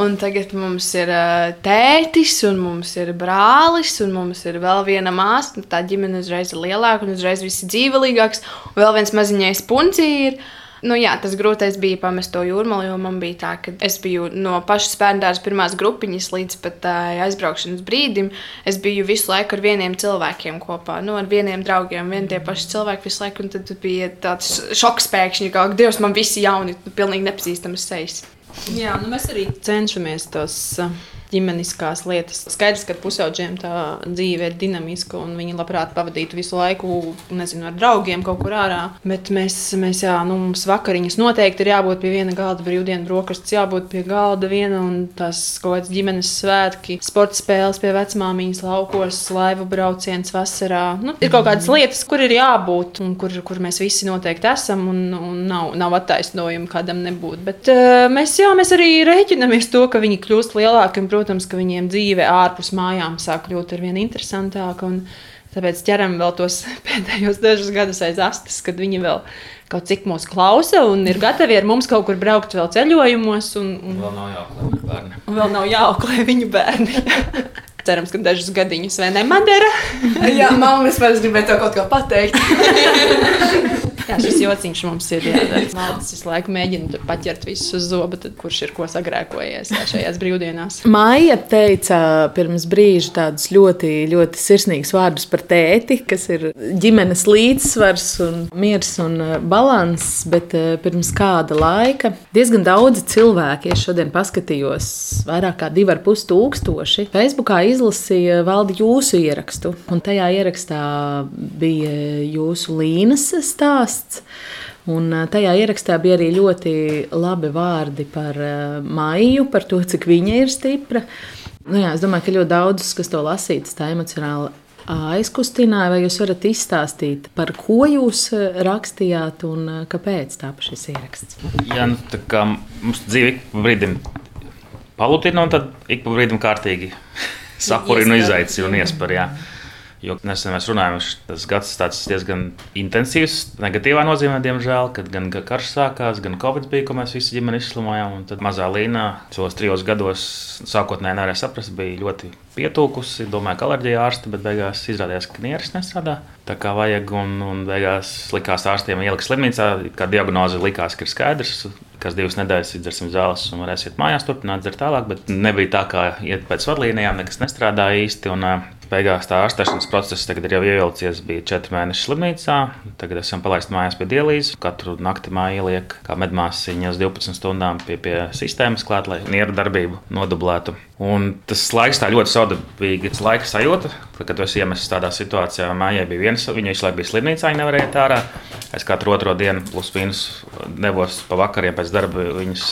Un tagad mums ir uh, tētis, un mums ir brālis, un mums ir vēl viena māsa. Nu, Tā ģimene uzreiz ir lielāka, un uzreiz viss ir dzīvelīgāks. Un vēl viens maziņais puncīrs. Nu, jā, tas grūtais bija pamest to jūrmālu, jo man bija tā, ka es biju no pašas bērnības pirmās grupiņas līdz pat uh, aizbraukšanas brīdim. Es biju visu laiku ar vieniem cilvēkiem kopā, nu, ar vieniem draugiem, vien tie paši cilvēki visu laiku. Tad bija tāds šoks pēkšņi, ka, Dievs, man visi jauni, pilnīgi nepazīstamas sejas. Jā, nu mēs arī cenšamies tos uh, ģimeniskās lietas. Skaidrs, ka pusauģiem tā dzīve ir dinamiska un viņi labprāt pavadītu visu laiku, nezinu, ar draugiem kaut kur ārā. Bet mēs, mēs jā, nu, mums vakariņas noteikti ir jābūt pie viena galda, brīvdienu brokastis jābūt pie galda viena un tas kaut kāds ģimenes svētki, sporta spēles pie vecmāmiņas laukos, laivu brauciens vasarā. Nu, ir kaut kādas lietas, kur ir jābūt un kur, kur mēs visi noteikti esam un, un nav, nav attaisnojumi kādam nebūt. Bet uh, mēs, jā, mēs arī rēķinamies to, ka viņi kļūst lielāki un, protams, ka viņiem dzīve ārpus mājām sāk kļūt ar vien interesantāka. un Tāpēc ķeram vēl tos pēdējos dažus gadus aiz astes, kad viņi vēl kaut cik mūs klausa un ir gatavi ar mums kaut kur braukt vēl ceļojumos. Un, un, Vēl nav jāklāj bērni. un vēl nav jāauklē viņu bērni. Cerams, ka dažus gadiņus vai ne Madara. Jā, mamma, es vairs gribēju tev kaut ko pateikt. Jā, šis jociņš mums ir. Maldas visu laiku mēģina paķert visus uz zobu, tad kurš ir ko sagrēkojies šajās brīvdienās. Maija teica pirms brīža tādus ļoti, ļoti sirsnīgus vārdus par tēti, kas ir ģimenes līdzsvars un miers un uh, balanss, bet uh, pirms kāda laika diezgan daudzi cilvēki, es šodien paskatījos, vairāk kā divi ar pus tūkstoši, Facebookā izlasīja valdi jūsu ierakstu, un tajā ierakstā bija jūsu līnijas stāsts. Un tajā ierakstā bija arī ļoti labi vārdi par Maiju, par to, cik viņa ir stipra. Nu, jā, es domāju, ka ļoti daudzus, kas to lasītu, tā emocionāli aizkustināja. Vai jūs varat izstāstīt, par ko jūs rakstījāt un kāpēc tāpat šis ieraksts? Jā, nu, tā kā mums dzīve ik pa brīdim palutina, un tad ik pa brīdim kārtīgi sapurina, izaicina un iespēja. Jo nesen mēs runājām, tas gads tāds diezgan intensīvs, negatīvā nozīmē, diemžēl, kad gan karš sākās, gan covid bija, ko mēs visi ģimeni izslimojām. Tad mazā līnā šos trijos gados sākotnēji nevarēja saprast, bija ļoti pietūkusi, domāju, ka alerģija ārsta, bet beigās izrādījās, ka nieres nestrādā. Tā kā vajag, un, un beigās likās ārstiem ielikt slimnīcā, kā diagnoze likās, ka ir skaidrs, kas divas nedēļas izdzersim zāles un varēsiet mājās turpināt dzert tālāk, bet nebija tā, kā iet pēc vadlīnijām, nekas nestrādāja īsti. Un, beigās tā ārstēšanas process tagad ir jau ievilcies. Bija četri mēneši slimnīcā, tagad esam palaisti mājās pie dialīzes. Katru nakti mājā ieliek kā medmāsiņa uz 12 stundām pie, pie sistēmas klāt, lai nieru darbību nodublētu. Un tas laiks tā ļoti saudabīgi laika sajūta, kad tu esi iemests tādā situācijā. Mājai bija viens, viņa visu laiku bija slimnīcā, viņa nevarēja iet ārā. Es katru otro dienu, plus mīnus, devos pa vakariem pēc darba viņus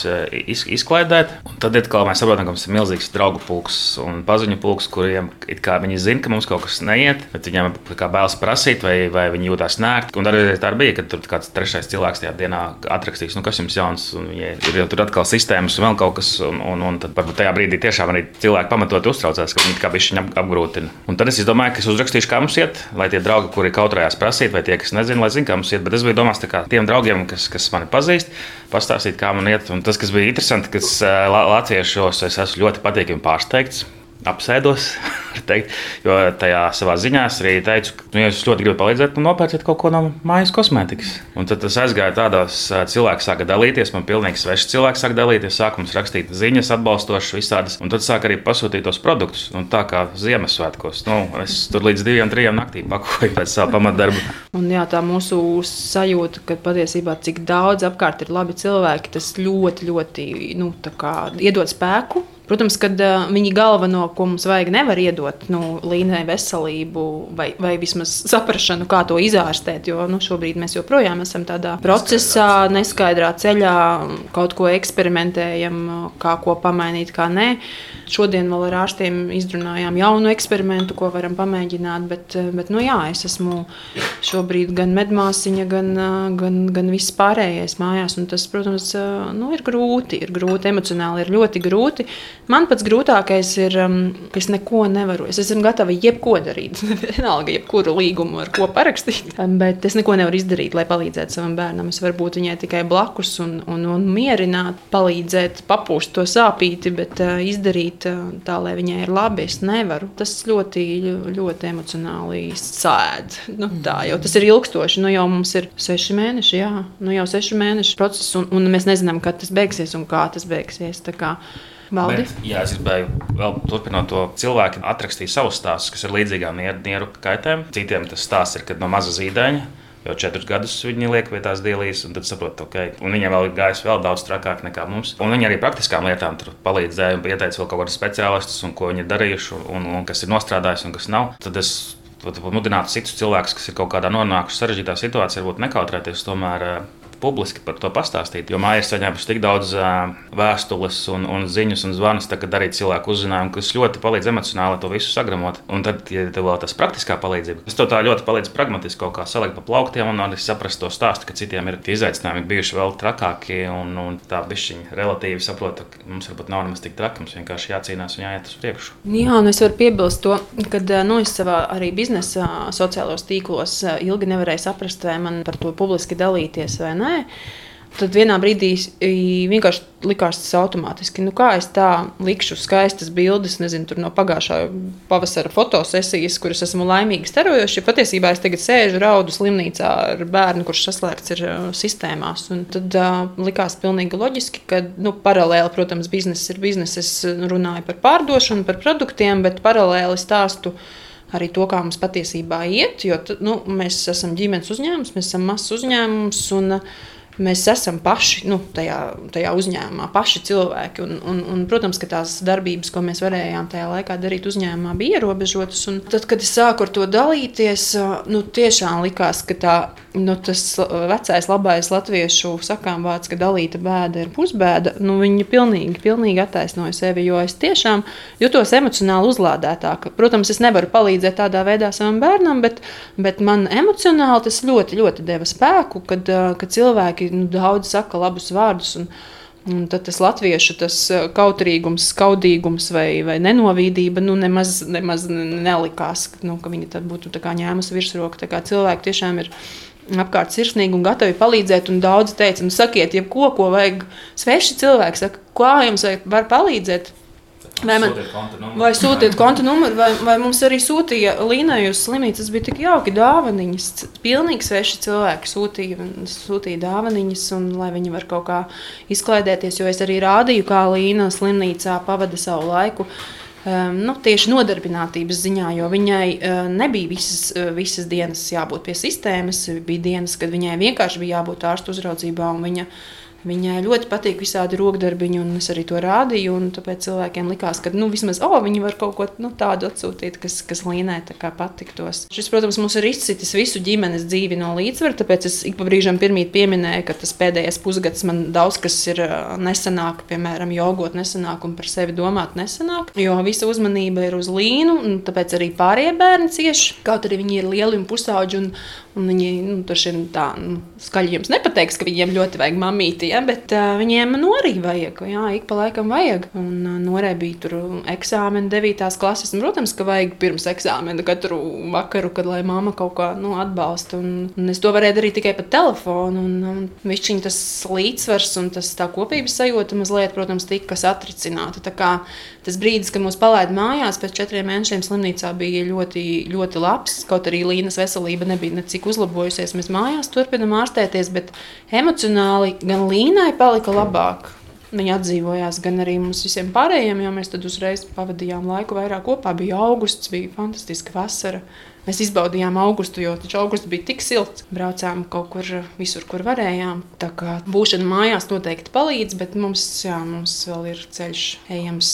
iz, izklaidēt. Un tad atkal mēs saprotam, ka mums ir milzīgs draugu pulks un paziņu pulks, kuriem viņi zina, ka mums kaut kas neiet, bet viņiem bailes prasīt, vai, vai viņi jūtas nērti. Un arī tā bija, ka tur kāds trešais cilvēks tajā dienā atrakstīs, nu, kas jums jauns, un viņi ir jau tur atkal sistēmas un vēl kaut kas. Un, un, un tad tajā brīdī tiešām arī cilvēki pamatot uztraucās, ka viņi kā bišķiņa apgrūtina. Un tad es domāju, ka es uzrakstīšu, kā mums iet, lai tie draugi, kuri kautrējās prasīt, vai tie, kas nezina, lai zinātu, kā mums iet. Bet es biju domājis, kā tiem draugiem, kas, kas mani pazīst, pastāstīt, kā man iet. Un tas, kas bija interesanti, kas Latvijos es esmu ļoti patīkami pārsteigts apsēdos, teikt, jo tajā savā ziņā es arī teicu, ka, nu, ja jūs ļoti gribat palīdzēt, tad nopērciet kaut ko no mājas kosmētikas. Un tad tas aizgāja tādos, cilvēki sāka dalīties, man pilnīgi sveši cilvēki sāka dalīties, sākums rakstīt ziņas, atbalstošas visādas, un tad sāk arī pasūtīt tos produktus. Un tā kā Ziemassvētkos, nu, es tur līdz diviem, trim naktī pakoju pēc savu pamatdarbu. Un jā, tā mūsu sajūta, ka patiesībā cik daudz apkārt ir labi cilvēki, tas ļoti, ļoti nu, iedod spēku Protams, ka viņi galveno, ko mums vajag, nevar iedot nu, līnijai veselību vai, vai vismaz saprāšanu, kā to izārstēt. Jo nu, šobrīd mēs joprojām esam tādā procesā, neskaidrā ceļā, kaut ko eksperimentējam, kā ko pamainīt, kā nē. Šodien vēl ar ārstiem izrunājām jaunu eksperimentu, ko varam pamēģināt. Bet, bet nu, jā, es esmu šobrīd gan medmāsiņa, gan, gan, gan viss pārējais mājās. Tas, protams, nu, ir grūti. Ir grūti, emocionāli ir ļoti grūti. Man pats grūtākais ir, um, ka es neko nevaru. Es esmu gatava jebko darīt. Vienalga, jebkuru līgumu ar ko parakstīt. Bet es neko nevaru izdarīt, lai palīdzētu savam bērnam. Es varu būt viņai tikai blakus un, un, un mierināt, palīdzēt, papūst to sāpīti, bet uh, izdarīt uh, tā, lai viņai ir labi, es nevaru. Tas ļoti, ļoti emocionāli sēd. Nu, tā, jo tas ir ilgstoši. Nu, jau mums ir seši mēneši, jā, nu, jau seši mēneši process, un, un mēs nezinām, kad tas beigsies un kā tas beigsies. Bet, jā, es gribēju vēl turpināt to cilvēku, atrakstīt savus stāstus, kas ir līdzīgām nieru kaitēm. Citiem tas stāsts ir, kad no maza zīdaiņa. Jau četrus gadus viņi liek pie tās dēlīs, un tad saprot, ok, un viņiem vēl ir gājis vēl daudz trakāk nekā mums. Un viņi arī praktiskām lietām palīdzēja un ieteica vēl kaut kādus speciālistus, un ko viņi ir darījuši, un, un kas ir nostrādājis un kas nav. Tad es mudinātu citus cilvēkus, kas ir kaut kādā nonākuši sarežģītā situācijā, varbūt nekautrēties tomēr publiski par to pastāstīt. Jo māja ir saņēmusi tik daudz vēstules, un, un ziņas un zvanus, kad arī cilvēku uzzinājumu, kas ļoti palīdz emocionāli to visu sagramot. Un tad, ja tev vēl tas praktiskā palīdzība, tas tev tā ļoti palīdz pragmatiski kaut kā salikt pa plauktiem un arī saprast to stāstu, ka citiem ir izaicinājumi bijuši vēl trakākie, un, un tā bišķiņa relatīvi saprota, ka mums varbūt nav nemaz tik traki, mums vienkārši jācīnās un jāiet uz priekšu. Jā, nu es varu piebilst to, ka nu, es savā arī biznesa sociālos tīklos ilgi nevarēju saprast, vai man par to publiski dalīties vai nē nē. Tad vienā brīdī vienkārši likās tas automātiski. Nu, kā es tā likšu skaistas bildes, nezinu, no pagājušā pavasara fotosesijas, kuras esmu laimīgi starojuši. Patiesībā es tagad sēžu raudu slimnīcā ar bērnu, kurš saslēgts ir sistēmās. Un tad uh, likās pilnīgi loģiski, ka nu, paralēli, protams, biznesa ir biznesa. Es runāju par pārdošanu, par produktiem, bet paralēli stāstu arī to, kā mums patiesībā iet. Jo nu, mēs esam ģimenes uzņēmums, mēs esam mazs uzņēmums. Un, mēs esam paši nu, tajā, tajā uzņēmumā, paši cilvēki. Un, un, un, protams, ka tās darbības, ko mēs varējām tajā laikā darīt uzņēmumā, bija ierobežotas. Un tad, kad es sāku ar to dalīties, nu, tiešām likās, ka tā, nu, tas vecais, labais latviešu sakām vārds, ka dalīta bēda ir pusbēda, nu, viņi pilnīgi, pilnīgi attaisnoja sevi, jo es tiešām jutos emocionāli uzlādētāk. Protams, es nevaru palīdzēt tādā veidā savam bērnam, bet, bet man emocionāli tas ļoti, ļoti deva spēku, kad, kad cilvēki nu, daudz saka labus vārdus. Un, Un tad tas latviešu tas eh, kautrīgums, skaudīgums vai, vai nenovīdība nu, nemaz, nemaz nelikās, nu, ka viņi tad būtu ņēmusi virsroku. Cilvēki tiešām ir apkārt sirsnīgi un gatavi palīdzēt. Un daudz teica, nu, sakiet, jebko, ko vajag. Sveši cilvēki saka, kā jums var palīdzēt. Vai, man, vai sūtiet konta numuru, vai, vai mums arī sūtīja Līnai uz slimnīcu. Tas bija tik jauki dāvaniņas. Pilnīgi sveši cilvēki sūtīja, sūtīja dāvaniņas, un lai viņi var kaut kā izklaidēties. Jo es arī rādīju, kā Līna slimnīcā pavada savu laiku. Um, nu, tieši nodarbinātības ziņā, jo viņai uh, nebija visas, uh, visas dienas jābūt pie sistēmas. Bija dienas, kad viņai vienkārši bija jābūt ārstu uzraudzībā, un viņa uh, Viņai ļoti patīk visādi rokdarbiņi, un es arī to rādīju. Tāpēc cilvēkiem likās, ka nu, vismaz oh, viņi var kaut ko nu, tādu atsūtīt, kas, kas Līnai patiktos. Šis, protams, mums ir izcitis visu ģimenes dzīvi no līdzsvara. Tāpēc es ik pa brīžam pieminēju, ka tas pēdējais pusgads man daudz kas ir nesanāk, piemēram, jogot nesanāk un par sevi domāt nesanāk. Jo visa uzmanība ir uz Līnu, un tāpēc arī pārējie bērni cieši. Kaut arī viņi ir lieli un pusauģi. Un viņi nu, tur tā nu, skaļi jums nepateiks, ka viņiem ļoti vajag mamīti, ja, bet uh, viņiem nu arī vajag. Jā, ik pa laikam vajag. Un uh, norē bija tur eksāmena 9. klases. Un, protams, ka vajag pirms eksāmena katru vakaru, kad lai mamma kaut kā nu, atbalsta. Un, un es to varēju darīt tikai pa telefonu. Un, un višķiņ tas līdzsvars un tas tā kopības sajūta mazliet, protams, tika satricināta. Tas brīdis, kad mūs palaida mājās pēc četriem mēnešiem slimnīcā bija ļoti, ļoti labs. Kaut arī Līnas veselība nebija necik cik uzlabojusies. Mēs mājās turpinām ārstēties, bet emocionāli gan Līnai palika labāk. Viņa atdzīvojās gan arī mums visiem pārējiem, jo mēs tad uzreiz pavadījām laiku vairāk kopā. Bija augusts, bija fantastiska vasara. Mēs izbaudījām augustu, jo augusts bija tik silts. Braucām kaut kur visur, kur varējām. Tā kā būšana mājās noteikti palīdz, bet mums, jā, mums vēl ir ceļš ejams.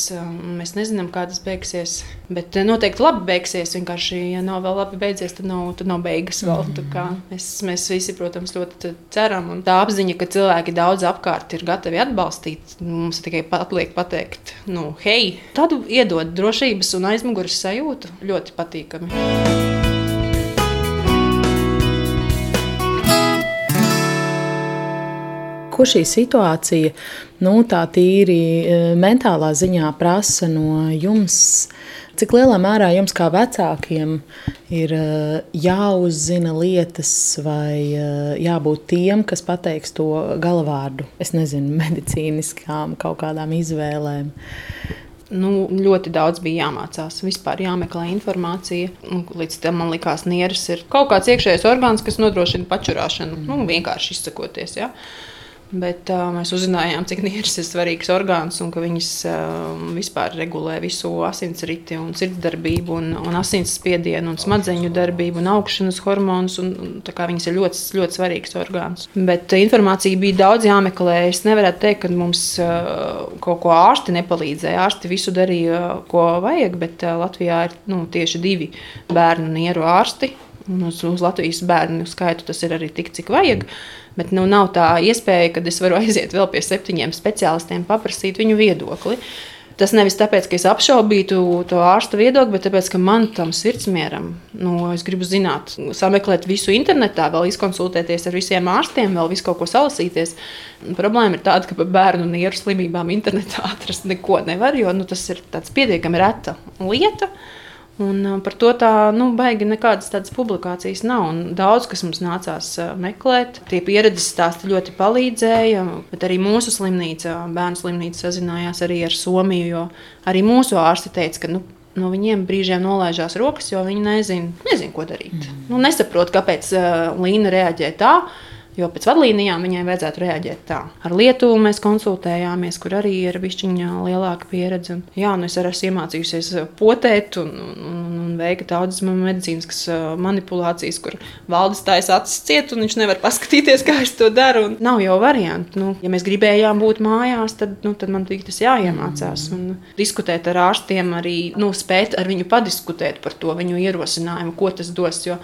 Mēs nezinām, kā tas beigsies. Bet noteikti labi beigsies. Vienkārši, ja nav vēl labi beidzies, tad nav, tad nav beigas vēl. Mēs, mēs visi, protams, ļoti ceram. Un tā apziņa, ka cilvēki daudz apkārt ir gatavi atbalstīt, mums tikai atliek pateikt, nu, hei, tādu iedod drošības un aizmugures sajūtu ļoti patīkami. Ko šī situācija nu, tā tīri e, mentālā ziņā prasa no jums? Cik lielā mērā jums, kā vecākiem, ir e, jāuzzina lietas, vai e, jābūt tiem, kas pateiks to galavārdu, es nezinu, medicīniskām kaut kādām izvēlēm? Nu, ļoti daudz bija jāmācās, vispār jāmeklē informācija. Līdz tam man likās, ka nieres ir kaut kāds iekšējais orgāns, kas nodrošina pačurāšanu. Nu, vienkārši izsakoties. Ja? Bet uh, mēs uzzinājām, cik nieres ir svarīgs orgāns un ka viņas uh, vispār regulē visu asinsriti, un sirdsdarbību, un, un asinsspiedienu, un smadzeņu darbību un augšanas hormonus. Un, un, viņas ir ļoti, ļoti svarīgs orgāns. Bet uh, informācija bija daudz jāmeklē. Es nevaru teikt, ka mums uh, kaut ko ārsti nepalīdzēja. Ārsti visu darīja, ko vajag, bet uh, Latvijā ir nu, tieši divi bērnu nieru ārsti. Un uz, uz Latvijas bērnu skaitu tas ir arī tik, cik vajag. Mm. Bet nu, nav tā iespēja, ka es varu aiziet vēl pie septiņiem speciālistiem, paprasīt viņu viedokli. Tas nevis tāpēc, ka es apšaubītu to ārsta viedokli, bet tāpēc, ka man tam sirdsmieram, nu, es gribu zināt, sameklēt visu internetā, vēl izkonsultēties ar visiem ārstiem, vēl visu kaut ko salasīties. Problēma ir tāda, ka par bērnu nieru slimībām internetā atrast neko nevar, jo nu, tas ir pietiekami reta lieta. Un par to tā, nu, baigi nekādas tādas publikācijas nav. Un daudz, kas mums nācās meklēt, tie pieredzes stāsti ļoti palīdzēja. Bet arī mūsu slimnīca, bērnu slimnīca sazinājās arī ar Somiju, jo arī mūsu ārsti teica, ka nu, no viņiem brīžiem nolaižās rokas, jo viņi nezina, nezin, ko darīt. Mm. Nu, nesaprot, kāpēc uh, Līna reaģē tā. Jo pēc vadlīnijām viņai vajadzētu reaģēt tā. Ar Lietuvu mēs konsultējāmies, kur arī ir bišķiņa lielāka pieredze. Un, jā, nu es arī esmu iemācījusies potēt un, un, un veikt daudzas medicīniskas manipulācijas, kur valdes tājas acis ciet, un viņš nevar paskatīties, kā es to daru. Un nav jau variantu. Nu, ja mēs gribējām būt mājās, tad, nu, tad man bija tas jāiemācās. Un diskutēt ar ārstiem, arī nu, spēt ar viņu padiskutēt par to viņu ierosinājumu, ko tas dos. Jo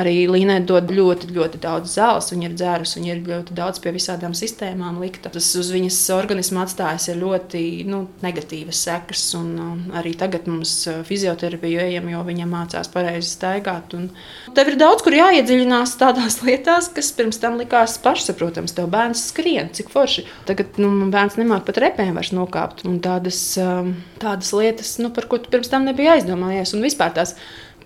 arī Līnai dod ļoti, ļoti daudz zāles. Viņa ir dzērusi, viņa ir ļoti daudz pie visādām sistēmām likta. Tas uz viņas organismu atstājas ļoti nu, negatīvas sekas. Un, um, arī tagad mums uh, fizioterapija ejam, jo viņa mācās pareizi staigāt. Un tev ir daudz, kur jāiedziļinās tādās lietās, kas pirms tam likās pašsaprotams. Tev bērns skrien, cik forši. Tagad nu, bērns nemāk pat repēm vairs nokāpt. Un tādas, um, tādas lietas, nu, par ko tu pirms tam nebija aizdomājies. Un vispār tās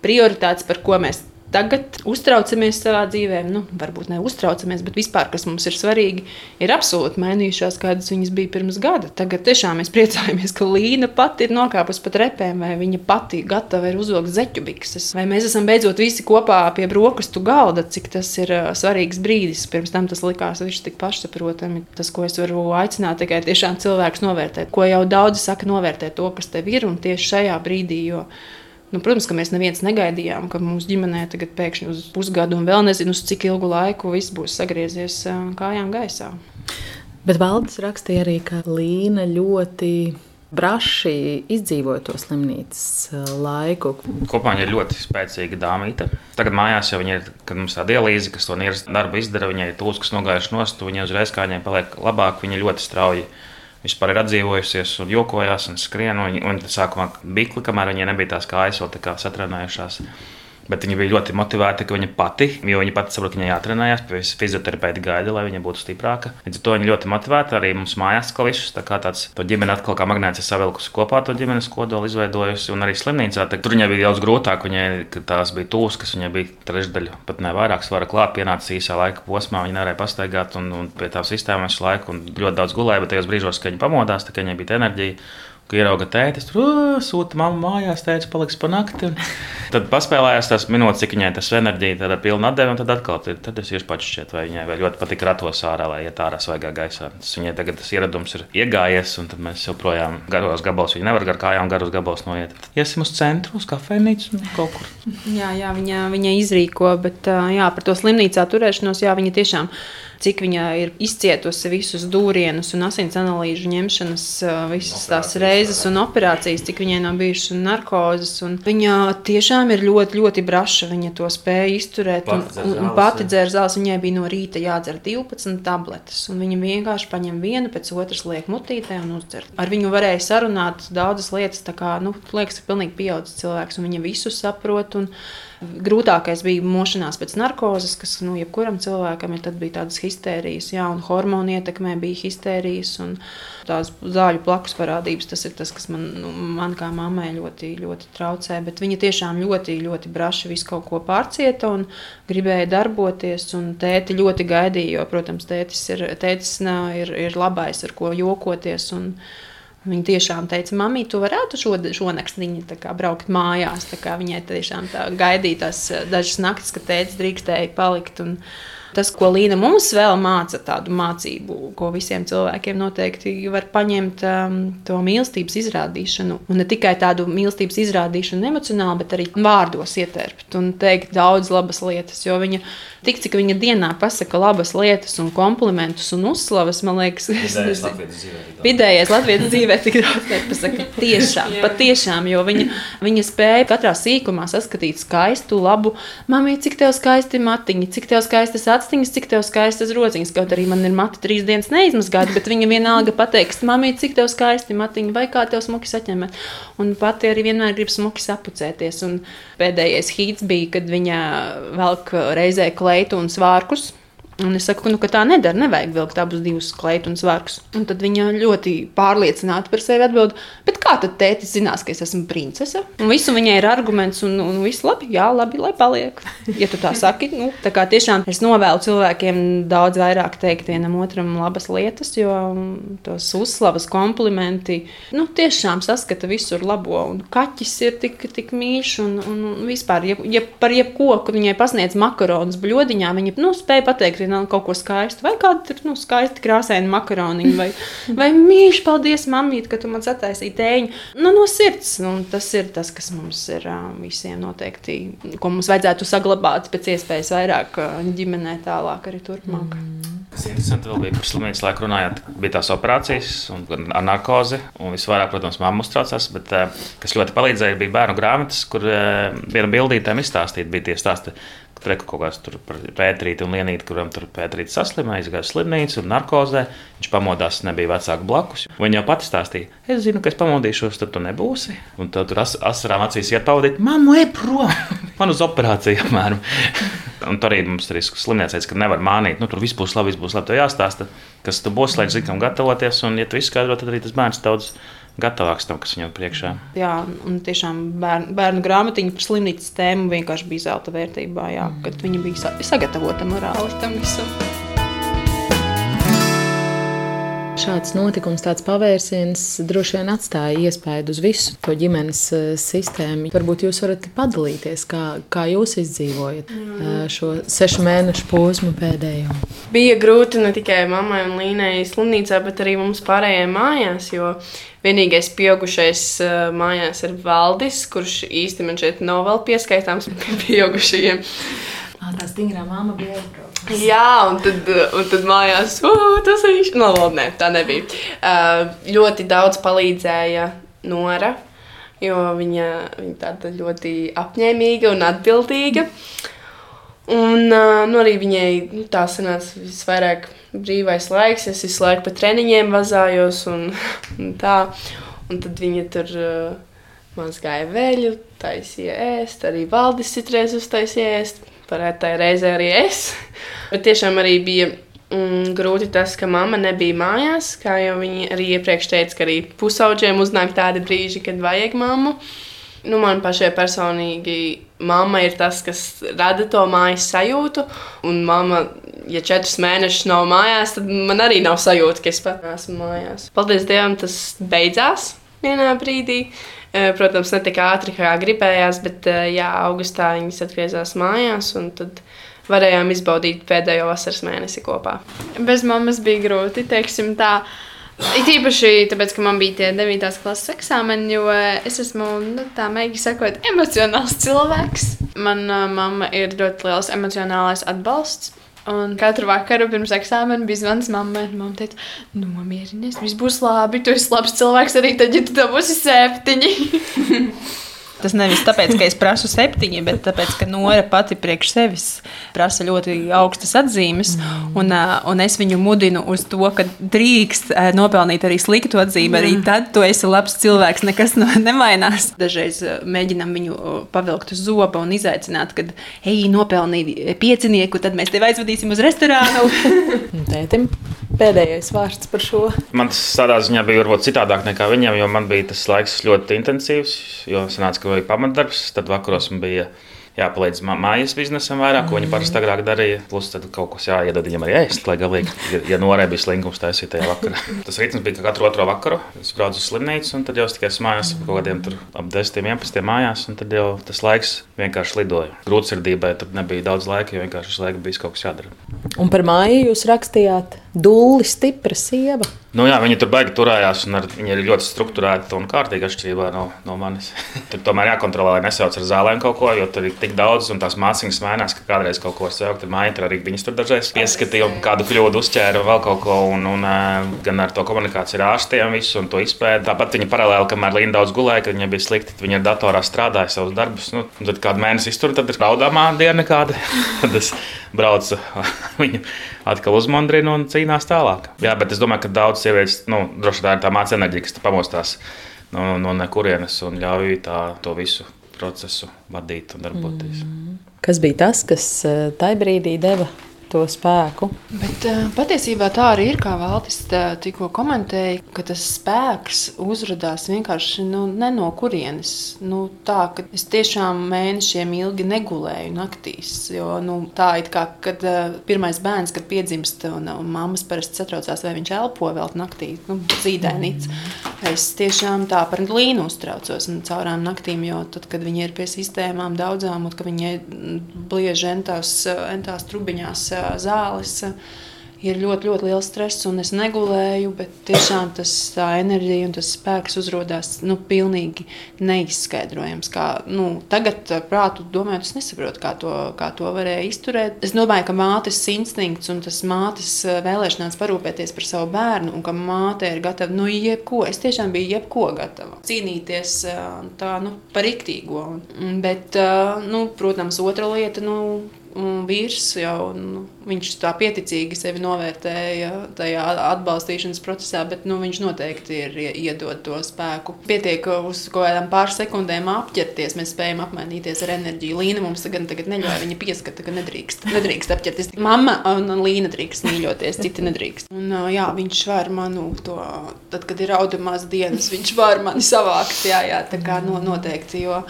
prioritātes, par ko mēs tagad uztraucamies savā dzīvē, nu, varbūt ne uztraucamies, bet vispār, kas mums ir svarīgi, ir absolūti mainījušās, kādas viņas bija pirms gada. Tagad tiešām mēs priecājamies, ka Līna pati ir nokāpusi pat repēm, vai viņa pati gatava ir uzvilkt zeķu bikses, vai mēs esam beidzot visi kopā pie brokastu galda, cik tas ir svarīgs brīdis. Pirms tam tas likās viss tik pašsaprotami. Tas, ko es varu aicināt, tikai tiešām cilvēks novērtēt, ko jau daudzi saka, novērtēt to, kas tev ir un tieši šajā brīdī. Jo, Nu, protams, ka mēs neviens negaidījām, ka mūsu ģimenē tagad pēkšņi uz pusgadu un vēl nezinu, uz cik ilgu laiku viss būs sagriezies kājām gaisā. Bet Valdis rakstīja arī, ka Līna ļoti braši izdzīvoja to slimnīcas laiku. Kopā viņa ir ļoti spēcīga dāmīte. Tagad mājās jau ir, kad mums tā dialīze, kas to nieras darbu izdara, viņai ir tūs, kas nogājuši nost, viņa uzreiz kā viņai paliek labāk, viņa ļoti strauji vispār ir atdzīvojusies un jokojās un skrien. Un, un sākumā bija kamēr viņai nebija tās kājas vēl tā satrenējušās. Bet viņa bija ļoti motivēta, ka viņa pati, jo viņa pati saprot, ka viņai jātrenējas, pie fizioterapeita gaida, lai viņa būtu stiprāka. Līdz ar to viņa ļoti motivēta arī mums mājās, ka visus tā kā tāds to ģimeni atkal kā magnēts ir savilkusi kopā, to ģimenes kodolu izveidojusi. Un arī slimnīcā tā, tur viņai bija daudz grūtāk, viņai tās bija tūs, kas viņai bija trešdaļa, pat ne vairāk svara klāt, pienāca īsā laika posmā, viņa nevarēja pastaigāt un, un pie tām sistēmām visu laiku un ļoti daudz gulēja, bet tajos brīžos, kad viņa pamodās, tā, viņai bija enerģija Kad ierauga tēti, tur sūta mamma mājās, teica, paliks pa nakti. Tad paspēlējās tās minūtes, cik viņai tas enerģija tāda pilna atdeva, un tad atkal ir, tad es jūs pats šķiet, vai viņai ļoti patīk ratos ārā, lai iet ārā svaigā gaisā. Tas viņai tagad tas ieradums ir iegājies, un tad mēs joprojām garos gabalos, viņa nevar gar kājām garus gabalos noiet. Iesim uz centru, uz kafejnīcu, kaut kur. Jā, jā viņa, viņa izrīko, bet jā, par to slimnīcā turēšanos, jā, viņa tiešām cik viņa ir izcietusi visus dūrienus un asins analīžu ņemšanas, visas tās reizes un operācijas, cik viņai nav bijušas narkozes. Viņa tiešām ir ļoti, ļoti braša. Viņa to spēja izturēt. Un, un, un pati dzēra zāles. Viņai bija no rīta jādzer 12 tabletes. Viņa vienkārši paņem vienu pēc otras liek mutītē un uzdzer. Ar viņu varēja sarunāt daudzas lietas. Tā kā, nu, liekas, ka pilnīgi pieaudzis cilvēks un viņa visu saprot. Un, Grūtākais bija mošanās pēc narkozes, kas nu, jebkuram cilvēkam ir. Tad bija tādas histērijas, jā, un hormonu ietekmē bija histērijas. Un, tās zāļu blakus parādības, tas ir tas, kas man, nu, man kā mammai ļoti, ļoti traucē. Bet viņa tiešām ļoti, ļoti braši visu kaut ko pārcieta un gribēja darboties. Tēti ļoti gaidīja, jo, protams, tētis ir, tētis ir, ir labais, ar ko jokoties. Un, Viņa tiešām teica, mamī, tu varētu šo, šonakt braukt mājās. Viņai tiešām tā gaidīja tās eh, dažas naktis, kad tēvs drīkstēja palikt. Un, Tas, ko Līna mums vēl māca, tādu mācību, ko visiem cilvēkiem noteikti var paņemt, um, to mīlestības izrādīšanu. Un ne tikai tādu mīlestības izrādīšanu emocionāli, bet arī vārdos ietērpt un teikt daudz labas lietas. Jo viņa tik cik viņa dienā pasaka labas lietas, un komplimentus un uzslavas, man liekas, tas ir vidējais Latvijas dzīvē, tik daudz nepasaka. Tiešām, patiešām, jo viņa, viņa spēja katrā sīkumā saskatīt skaistu, labu, mamī, cik tev skaisti matiņi, cik tev skaistas atstiņas, cik tev skaistas rociņas. Kaut arī man ir mati trīs dienas neizmazgāti, bet viņa vienalga pateiks, mamī, cik tev skaisti matiņi, vai kā tev smuki saķemet. Un pati arī vienmēr grib smuki sapucēties. Un pēdējais hīts bija, kad viņa velk reizē klāt kleitu un svārkus. Un es saku, nu, ka tā nedara, nevajag vilkt abus divus kleitu un svarkus. Un tad viņa ļoti pārliecināti par sevi atbild, bet kā tad tētis zinās, ka es esmu princese? Un visu viņai ir arguments, un, un viss labi, jā, labi, lai paliek. Ja tu tā saki, nu, tā kā tiešām es novēlu cilvēkiem daudz vairāk teikt vienam otram labas lietas, jo tos uzslavas komplimenti, nu, tiešām saskata visur labo. Un kaķis ir tik, tik mīļš, un, un vispār, ja, ja par jebko, ka viņai pasniedz makaronus bļodiņā, viņa nu, spēja pateikt arī kaut ko skaistu, vai kādu nu, skaistu krāsainu makaroniņu, vai, vai mīļš, paldies, mamīt, ka tu man sataisīji tēņu. Nu, no sirds, nu, tas ir tas, kas mums ir visiem noteikti, ko mums vajadzētu saglabāt pēc iespējas vairāk ģimenē tālāk arī turpmāk. Mm. Kas interesanti vēl bija par slimnīcas laiku runājot, bija tās operācijas un ar narkozi. Un visvairāk, protams, mamma uztraucās, bet kas ļoti palīdzēja, bija bērnu grāmatas, kur viena bildītēm izstāstīta bija tie stāsti Tur ir kaut kāds pētrīte un lienīte, kuram tur pētrīte saslimēja, aizgāja slimnīcu un narkozē. Viņš pamodās, nebija vecāku blakus. Viņa jau pati stāstīja, es zinu, ka es pamodīšos, tad tu nebūsi. Un tad tur as asarām acīs iepaudīt, mammu, ej prom! Man uz operāciju apmēram. un tur arī mums ir slimnīca, ka nevar mānīt, nu tur viss būs labi, viss būs labi. Tev jāstāsta, kas tu būsi, lai zinātu, kam gatavoties. Un, ja tu izskaidro, tad arī tas bērns daudz gatavāks tam, kas viņam priekšā. Jā, un tiešām bērnu, bērnu grāmatiņa par slimnīcas tēmu vienkārši bija zelta vērtībā, jā, kad viņi bija sagatavota morāli tam visam. Šāds notikums, tāds pavērsiens droši vien atstāja iespēju uz visu to ģimenes eh, sistēmu. Varbūt jūs varat padalīties, kā, kā jūs izdzīvojat mm. šo sešu mēnešu posmu pēdējo. Bija grūti ne tikai mammai un Līnai slimnīcā, bet arī mums pārējiem mājās, jo vienīgais pieaugušais mājās ir Valdis, kurš man šeit nav vēl pieskaitāms pie pieaugušajiem. Tā stingrā māma bija aizbraukusi. Jā, un tad, un tad mājās tas ir. No, labi, nē, tā nebija. Uh, ļoti daudz palīdzēja Nora, jo viņa, viņa tāda ļoti apņēmīga un atbildīga. Un uh, nu, arī viņai nu, tā sanāca visvairāk brīvais laiks. Es visu laiku pa treniņiem vazājos un, un tā. Un tad viņa tur uh, mazgāja veļu, taisīja ēst, arī valdis citreiz uztaisīja ēst varētu tā reizē arī es. Bet tiešām arī bija mm, grūti tas, ka mamma nebija mājās. Kā jau viņa arī iepriekš teica, ka arī pusauģiem uznāk tādi brīži, kad vajag mammu. Nu, man pašai personīgi mamma ir tas, kas rada to mājas sajūtu. Un mamma, ja četrus mēnešus nav mājās, tad man arī nav sajūta, ka es pat esmu mājās. Paldies Dievam, tas beidzās vienā brīdī. Eh, protams, ne tik ātri, kā gribējās, bet eh, jā, augustā viņas atgriezās mājās. Tad varējām izbaudīt pēdējo vasaras mēnesi kopā. Bez mammas bija grūti, teiksim tā. It īpaši tāpēc, ka man bija tie 9. klases eksāmeni, jo es esmu, nu, tā mēģināju sakot, emocionāls cilvēks. Manā mamma ir ļoti liels emocionālais atbalsts. Un katru vakaru pirms eksāmena bija zvans mammai. Mamma teica, nomierinies, viss būs labi. Tu esi labs cilvēks arī tad, ja tu dabūsi septiņi. Tas nevis tāpēc, ka es prasu septiņi, bet tāpēc, ka Nora pati priekš sevis prasa ļoti augstas atzīmes. Un, un es viņu mudinu uz to, ka drīkst nopelnīt arī sliktu atzīmi. Arī tad tu esi labs cilvēks, nekas no, nemainās. Dažreiz mēģinām viņu pavilkt uz zoba un izaicināt, kad ej, nopelnīji piecinieku, tad mēs tevi aizvadīsim uz restorānu. Tētim pēdējais vārds par šo. Man tas tādā ziņā bija varbūt citādāk nekā viņam, jo man bija tas laiks ļoti intensīvs. Jo sanāca, ka bija pamatdarbs, tad vakaros man bija jāpalīdz mājas biznesam vairāk, ko viņi parasti agrāk darīja. Plus tad kaut kas jāiedod viņam arī ēst, lai galīgi, ja, ja norē bija slinkums taisīt tajā vakarā. Tas ritms bija katru otro vakaru. Es braucu uz slimnīcu, un tad jau tikai mājās, kaut kādiem tur ap 10, 11 mājās, un tad jau tas laiks vienkārši lidoja. Grūtsirdībai tur nebija daudz laika, jo vienkārši uz laiku bija kaut kas jādara. Un par māju jūs rakstījāt dūli stipra sieva. Nu, jā, viņi tur baigi turējās, un ar, viņi ir ļoti struktūrēti un kārtīgi atšķirībā no, no manis. tur tomēr jākontrolē, lai nesauc ar zālēm kaut ko, jo tur ir tik daudz, un tās mācības mainās, ka kādreiz kaut ko sajaukt ar māju. Tur arī viņas tur dažreiz pieskatīja, kādu kļūdu uzķēra vēl kaut ko, un, un gan ar to komunikāciju ar ārstiem visu un to izpēti. Tāpat viņi paralēli, kamēr Linda daudz gulēja, kad viņai bija slikti, viņa ar datorā strādāja savus darbus. Nu, tad kādu mēnesi iztur, tad ir raudāmā diena kāda. braucu viņu atkal uzmundrinu un cīnās tālāk. Jā, bet es domāju, ka daudz sievietes, nu, droši tā ir tā māca enerģija, kas pamostās no, no nekurienes un ļauj tā, to visu procesu vadīt un darboties. Mm. Kas bija tas, kas eh, tajā brīdī deva to spēku. Bet uh, patiesībā tā arī ir, kā Valdis tikko komentēja, ka tas spēks uzrādās vienkārši nu, no kurienes. Nu, tā, ka es tiešām mēnešiem ilgi negulēju naktīs. Jo, nu, tā ir kā, kad uh, pirmais bērns, kad piedzimst, un, un mammas parasti satraucās, vai viņš elpo vēl naktī, nu, zīdainīts. Es tiešām tā par līnu uztraucos un caurām naktīm, jo tad, kad viņi ir pie sistēmām daudzām, un ka viņi bliež entās, entās trubiņās zāles ir ļoti, ļoti liels stress, un es negulēju, bet tiešām tas, tā enerģija un tas spēks uzrādās nu, pilnīgi neizskaidrojams. Kā, nu, tagad, prātu domājot, es nesaprotu, kā to, kā to varēja izturēt. Es domāju, ka mātes instinkts un tas mātes vēlēšanās parūpēties par savu bērnu, un ka māte ir gatava nu, jebko. Es tiešām biju jebko gatava cīnīties tā, nu, par riktīgo. Bet, nu, protams, otra lieta. Nu, Un vīrs jau nu, tā pieticīgi sevi novērtēja tajā atbalstīšanas procesā, bet nu, viņš noteikti ir iedod to spēku. Pietiek uz kaut kādām pāris sekundēm apģērbties, mēs spējam apmainīties ar enerģiju. Līna mums gan tagad neļauj, viņa pieskata, ka nedrīkst, nedrīkst apģērbties. Mamma un Līna drīkst mīļoties, citi nedrīkst. Un, jā, viņš var manu to, tad, kad ir audumās dienas, viņš var mani savākt, jā, jā, tā kā no, noteikti. Jo,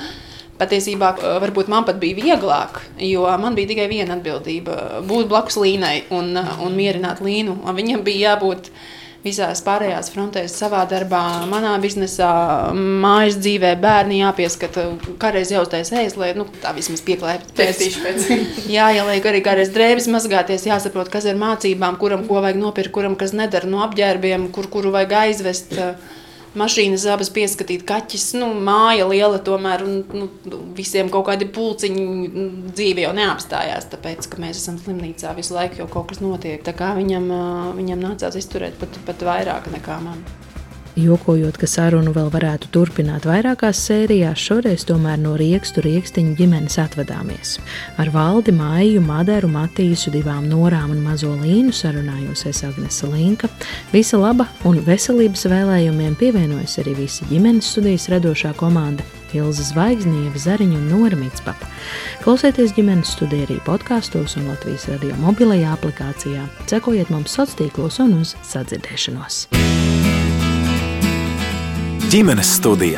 Patiesībā varbūt man pat bija vieglāk, jo man bija tikai viena atbildība - būt blakus līnai un, un mierināt līnu. Viņam bija jābūt visās pārējās frontēs, savā darbā, manā biznesā, mājas dzīvē, bērni jāpieskata, kādreiz jāuztais ēst, lai nu, tā vismaz pieklājētu. Jā, jāliek arī kādreiz drēbes mazgāties, jāsaprot, kas ir mācībām, kuram ko vajag nopirkt, kuram kas nedara no apģērbiem, kur, kuru vajag aizvest. Uh, mašīnas abas pieskatīt, kaķis, nu, māja liela tomēr, un nu, visiem kaut kādi pulciņi nu, dzīve jau neapstājās, tāpēc, ka mēs esam slimnīcā visu laiku, jo kaut kas notiek. Tā kā viņam, viņam nācās izturēt pat, pat vairāk nekā man. Jokojot, ka sarunu vēl varētu turpināt vairākās sērijās, šoreiz tomēr no riekstu riekstiņu ģimenes atvadāmies. Ar Valdi, Māju, Madaru, Matīsu, divām norām un mazo līnu sarunājos es Agnese Linka. Visa laba un veselības vēlējumiem pievienojas arī visa ģimenes studijas radošā komanda. Ilza Zvaigznieva, Zariņa un Nora Mitspapa. Klausieties ģimenes studiju arī podkāstos un Latvijas radio mobilajā aplikācijā. Sekojiet mums sociālos tīklos un uz sadzirdēšanos! ģimenes studija.